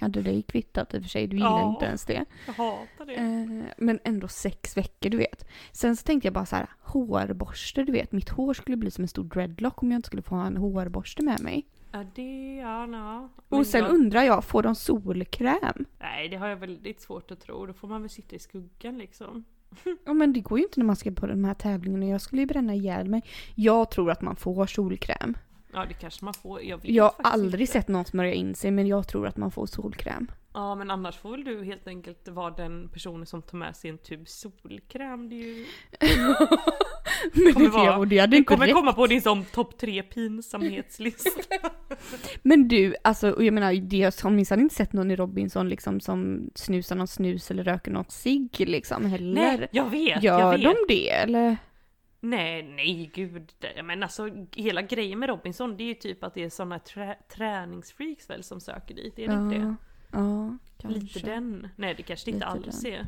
hade dig kvittat i och för sig, du gillar Ja. inte ens det. Jag hatar det. Eh, men ändå sex veckor, du vet. Sen så tänkte jag bara så här, hårborste, du vet. Mitt hår skulle bli som en stor dreadlock om jag inte skulle få ha en hårborste med mig. Ja det, ja na. Och sen jag- undrar jag, får de solkräm? Nej det har jag väldigt svårt att tro, då får man väl sitta i skuggan liksom. [LAUGHS] Ja men det går ju inte när man ska på den här tävlingen och jag skulle ju bränna ihjäl mig. Jag tror att man får solkräm. Ja det kanske man får, jag Jag har aldrig inte. sett någon smörja in sig men jag tror att man får solkräm. Ja men annars får väl du helt enkelt vara den personen som tar med sig en tub solkräm. Det, är ju... [LAUGHS] men Kommer det, vara- det hade inte kommer räckt. komma på din som topp tre pinsamhetslista. [LAUGHS] Men du, alltså och jag menar, det har minsann inte sett någon i Robinson liksom som snusar någon snus eller röker något cigg liksom heller. Nej jag vet, Gör jag vet. de det eller? Nej nej gud. Men alltså hela grejen med Robinson det är ju typ att det är såna trä- träningsfreaks väl som söker dit, är det inte det? Ja, kanske. Lite den. Nej det kanske det inte Lite alls den. är.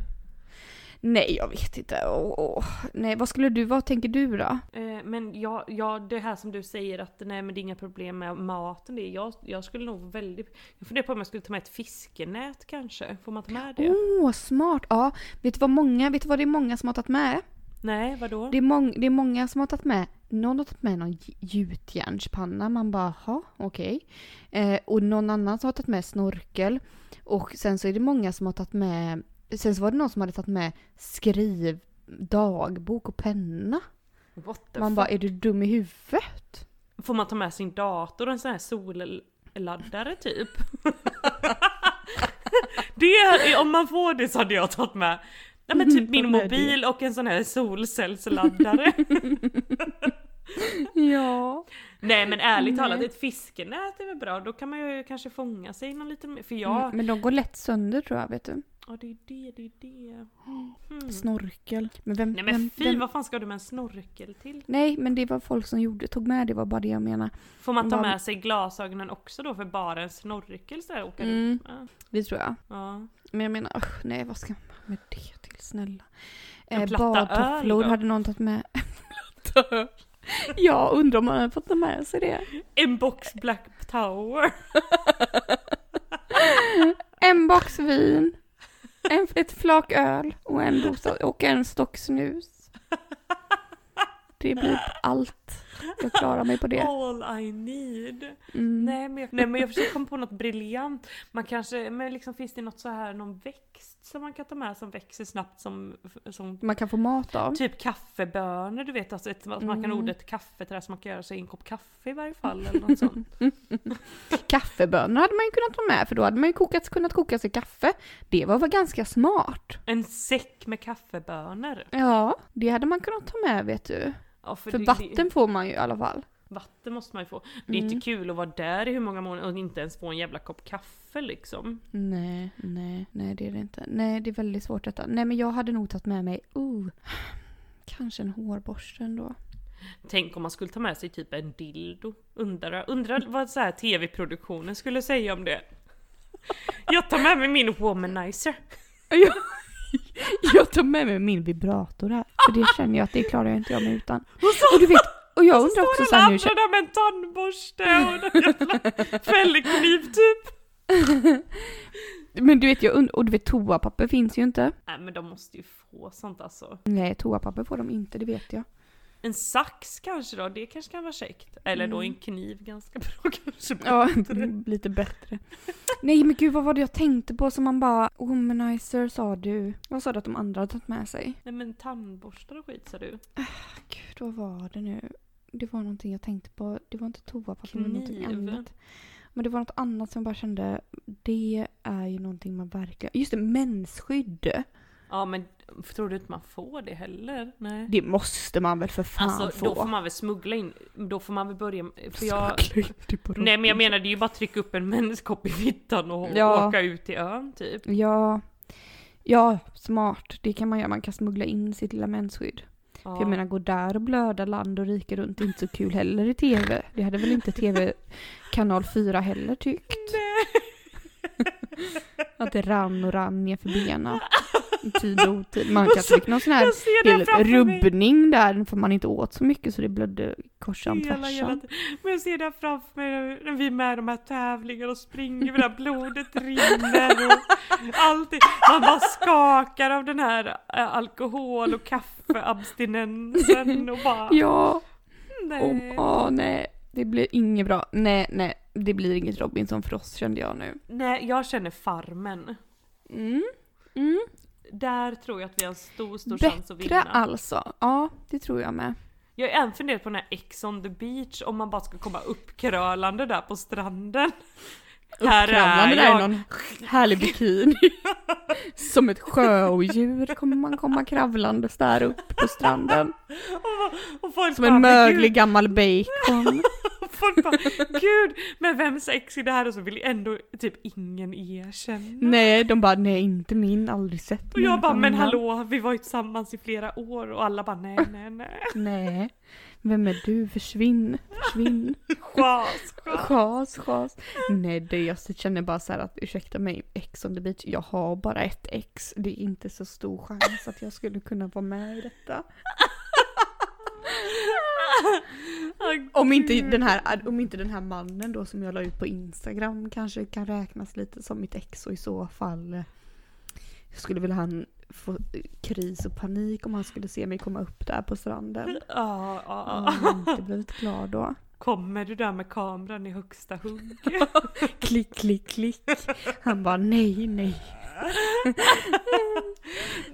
Nej, jag vet inte. Åh, åh. Nej, vad skulle du, vad tänker du då? Eh, Men ja, ja, det här som du säger att nej men det är inga problem med maten. Det är, jag, jag skulle nog väldigt... Jag funderar på om jag skulle ta med ett fiskenät kanske. Får man ta med det? Åh, smart. Ja, vet du vad många, vet du vad det är många som har tagit med? Nej, vadå? Det är, mång, det är många som har tagit med, någon har tagit med någon gj- gjutjärnspanna, man bara ha okej. Eh, och någon annan som har tagit med snorkel. Och sen så är det många som har tagit med, sen så var det någon som hade tagit med skriv, dagbok och penna. What the Man fuck? bara, är du dum i huvudet? Får man ta med sin dator och en sån här solladdare typ? [LAUGHS] [LAUGHS] det, om man får det så hade jag tagit med Ja men typ [LAUGHS] min mobil och en sån här solcellsladdare. [LAUGHS] Ja. Nej men ärligt Nej. talat, ett fiskenät är väl bra? Då kan man ju kanske fånga sig någon liten mer. För jag, Mm, men de går lätt sönder tror jag, vet du. ja det är det, det är det. Hmm. Snorkel. Men vem, Nej men vem, fy, vem, vad fan ska du med en snorkel till? Nej, men det var folk som gjorde, tog med det, var bara det jag menar. Får man ta Vad- med sig glasögonen också då för bara en snorkel så här åka Mm. runt med? Det tror jag. Ja. Men jag menar, usch, nej vad ska man med det snälla. En Eh, platta öl badtofflor då? hade någon tagit med. [LAUGHS] [LAUGHS] ja, undrar om man hade fått ta med sig det. En box Black Tower. [LAUGHS] En box vin, en, ett flak öl och en, dosa, och en stock snus. Det blir allt. Jag klarar mig på det. All I need. Mm. Nej men, jag, nej men jag försöker komma på något briljant. Man kanske, men liksom finns det något så här, någon växt som man kan ta med som växer snabbt som, som Man kan få mat av. Typ kaffebönor, du vet alltså ett, att man kan Mm. odla ett kaffeträd så man kan göra sig en kopp kaffe i varje fall eller något sånt. [LAUGHS] Kaffebönor hade man ju kunnat ta med för då hade man ju kokat, kunnat koka sig kaffe. Det var väl ganska smart. En säck med kaffebönor. Ja, det hade man kunnat ta med vet du. Ja, För det- vatten får man ju i alla fall. Vatten måste man ju få. Det är Mm. inte kul att vara där i hur många månader och inte ens få en jävla kopp kaffe liksom. Nej, nej, nej det är det inte. Nej, det är väldigt svårt detta. Nej, men jag hade nog tagit med mig, oh, kanske en hårborste ändå. Tänk om man skulle ta med sig typ en dildo. Undrar, undrar vad så här tv-produktionen skulle säga om det. Jag tar med mig min womanizer. Jag, jag tar med mig min vibrator här, för det känner jag att det klarar jag inte jag mig utan. Och du vet, och jag undrar också så här nu, andra där med en tandborste och en jävla [LAUGHS] fällkniv typ. men du vet, jag und- och du vet toapapper finns ju inte. Nej men de måste ju få sånt alltså. Nej, toapapper får de inte, det vet jag. En sax kanske då, det kanske kan vara käckt. Eller då en kniv ganska bra [LAUGHS] kanske. Ja, [LAUGHS] lite bättre. Nej men gud vad var det jag tänkte på som man bara, womanizer sa du. Vad sa du att de andra hade tagit med sig? Nej men tandborstar och skit sa du. Gud vad var det nu? Det var någonting jag tänkte på, det var inte toapapper men någonting annat. Men det var något annat som jag bara kände, det är ju någonting man verkligen, just det, mensskydd. Ja men tror du inte man får det heller? Nej. Det måste man väl för fan Alltså få. då får man väl smuggla in, då får man väl börja, för jag... Nej men jag menar det är ju bara att trycka upp en menskopp i fittan och Ja. åka ut till ön typ. Ja, ja, smart. Det kan man göra, man kan smuggla in sitt lilla mensskydd. Ja. För jag menar, gå där och blöda land och rike runt är inte så kul heller i tv. Det hade väl inte tv kanal 4 heller tyckt. Att det rann och rann nerför benen. [LAUGHS] Tid och otid. Man [LAUGHS] kanske fick någon sån här hel framför mig. rubbning där för man inte åt så mycket så det blödde korsan tvärsan. Men jag ser det här framför mig när- vi är med i de här tävlingarna och springer, med det här blodet rinner och allting. Man bara skakar av den här äh, alkohol och kaffeabstinensen och bara [LAUGHS] Ja, nej. åh åh, nej. Det blir inget bra. Nej, nej. Det blir inget Robinson för oss kände jag nu. Nej, jag känner Farmen. Mm. Mm. Där tror jag att vi har en stor, stor chans att Bättre vinna. alltså. Ja, det tror jag med. Jag har även funderat på den här Ex on the beach, om man bara ska komma uppkrölande där på stranden. Här är där i någon härlig bikini. [LAUGHS] Som ett sjöodjur kommer man komma kravlandes där upp på stranden. [LAUGHS] Och, och Som en "Men möglig gud." gammal bacon. [LAUGHS] Folk bara, gud, men vems ex är det här? Och så vill ändå typ ingen erkänna. Nej, de bara nej inte min, aldrig sett Och jag bara, men innan." hallå, vi var ju tillsammans i flera år och alla bara nej, nej, nej. Nej. Vem är du? Försvinn, försvinn. Chas, chas. Chas, chas. Nej, det jag känner bara så här att ursäkta mig, ex on the beach. Jag har bara ett ex. Det är inte så stor chans att jag skulle kunna vara med i detta. [LAUGHS] Om inte, den här, om inte den här mannen då som jag la ut på Instagram kanske kan räknas lite som mitt ex och i så fall eh, skulle väl han få kris och panik om han skulle se mig komma upp där på stranden. [LAUGHS] Ja, ja, ja. inte blivit glad då. Kommer du där med kameran i högsta hugg? [LAUGHS] Klick, klick, klick. Han bara nej, nej.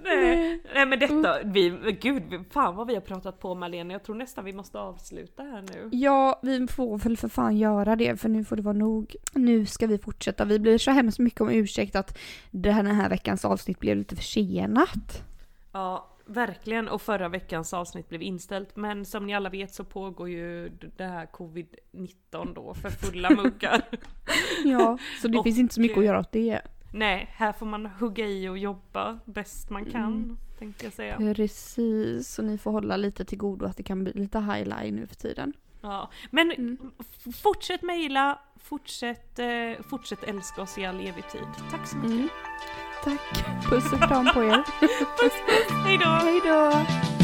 Nej. nej men detta, vi, gud, fan vad vi har pratat på Malena. Jag tror nästan vi måste avsluta här nu. Ja, vi får väl för fan göra det för nu får det vara nog. Nu ska vi fortsätta. Vi blir så hemskt mycket om ursäkt att det här, den här veckans avsnitt blev lite försenat. Ja, verkligen. Och förra veckans avsnitt blev inställt. Men som ni alla vet så pågår ju det här covid-19 då för fulla muggar. [LAUGHS] Ja, så det Och- finns inte så mycket att göra åt det. Nej, här får man hugga i och jobba bäst man kan, Mm. tänkte jag säga. Precis, så ni får hålla lite till godo att det kan bli lite highlight nu för tiden. Ja. Men Mm. fortsätt mejla, fortsätt, eh, fortsätt älska oss i all evig tid. Tack så mycket. Mm. Tack, puss och kram på er. [LAUGHS] Hej då! Hej då!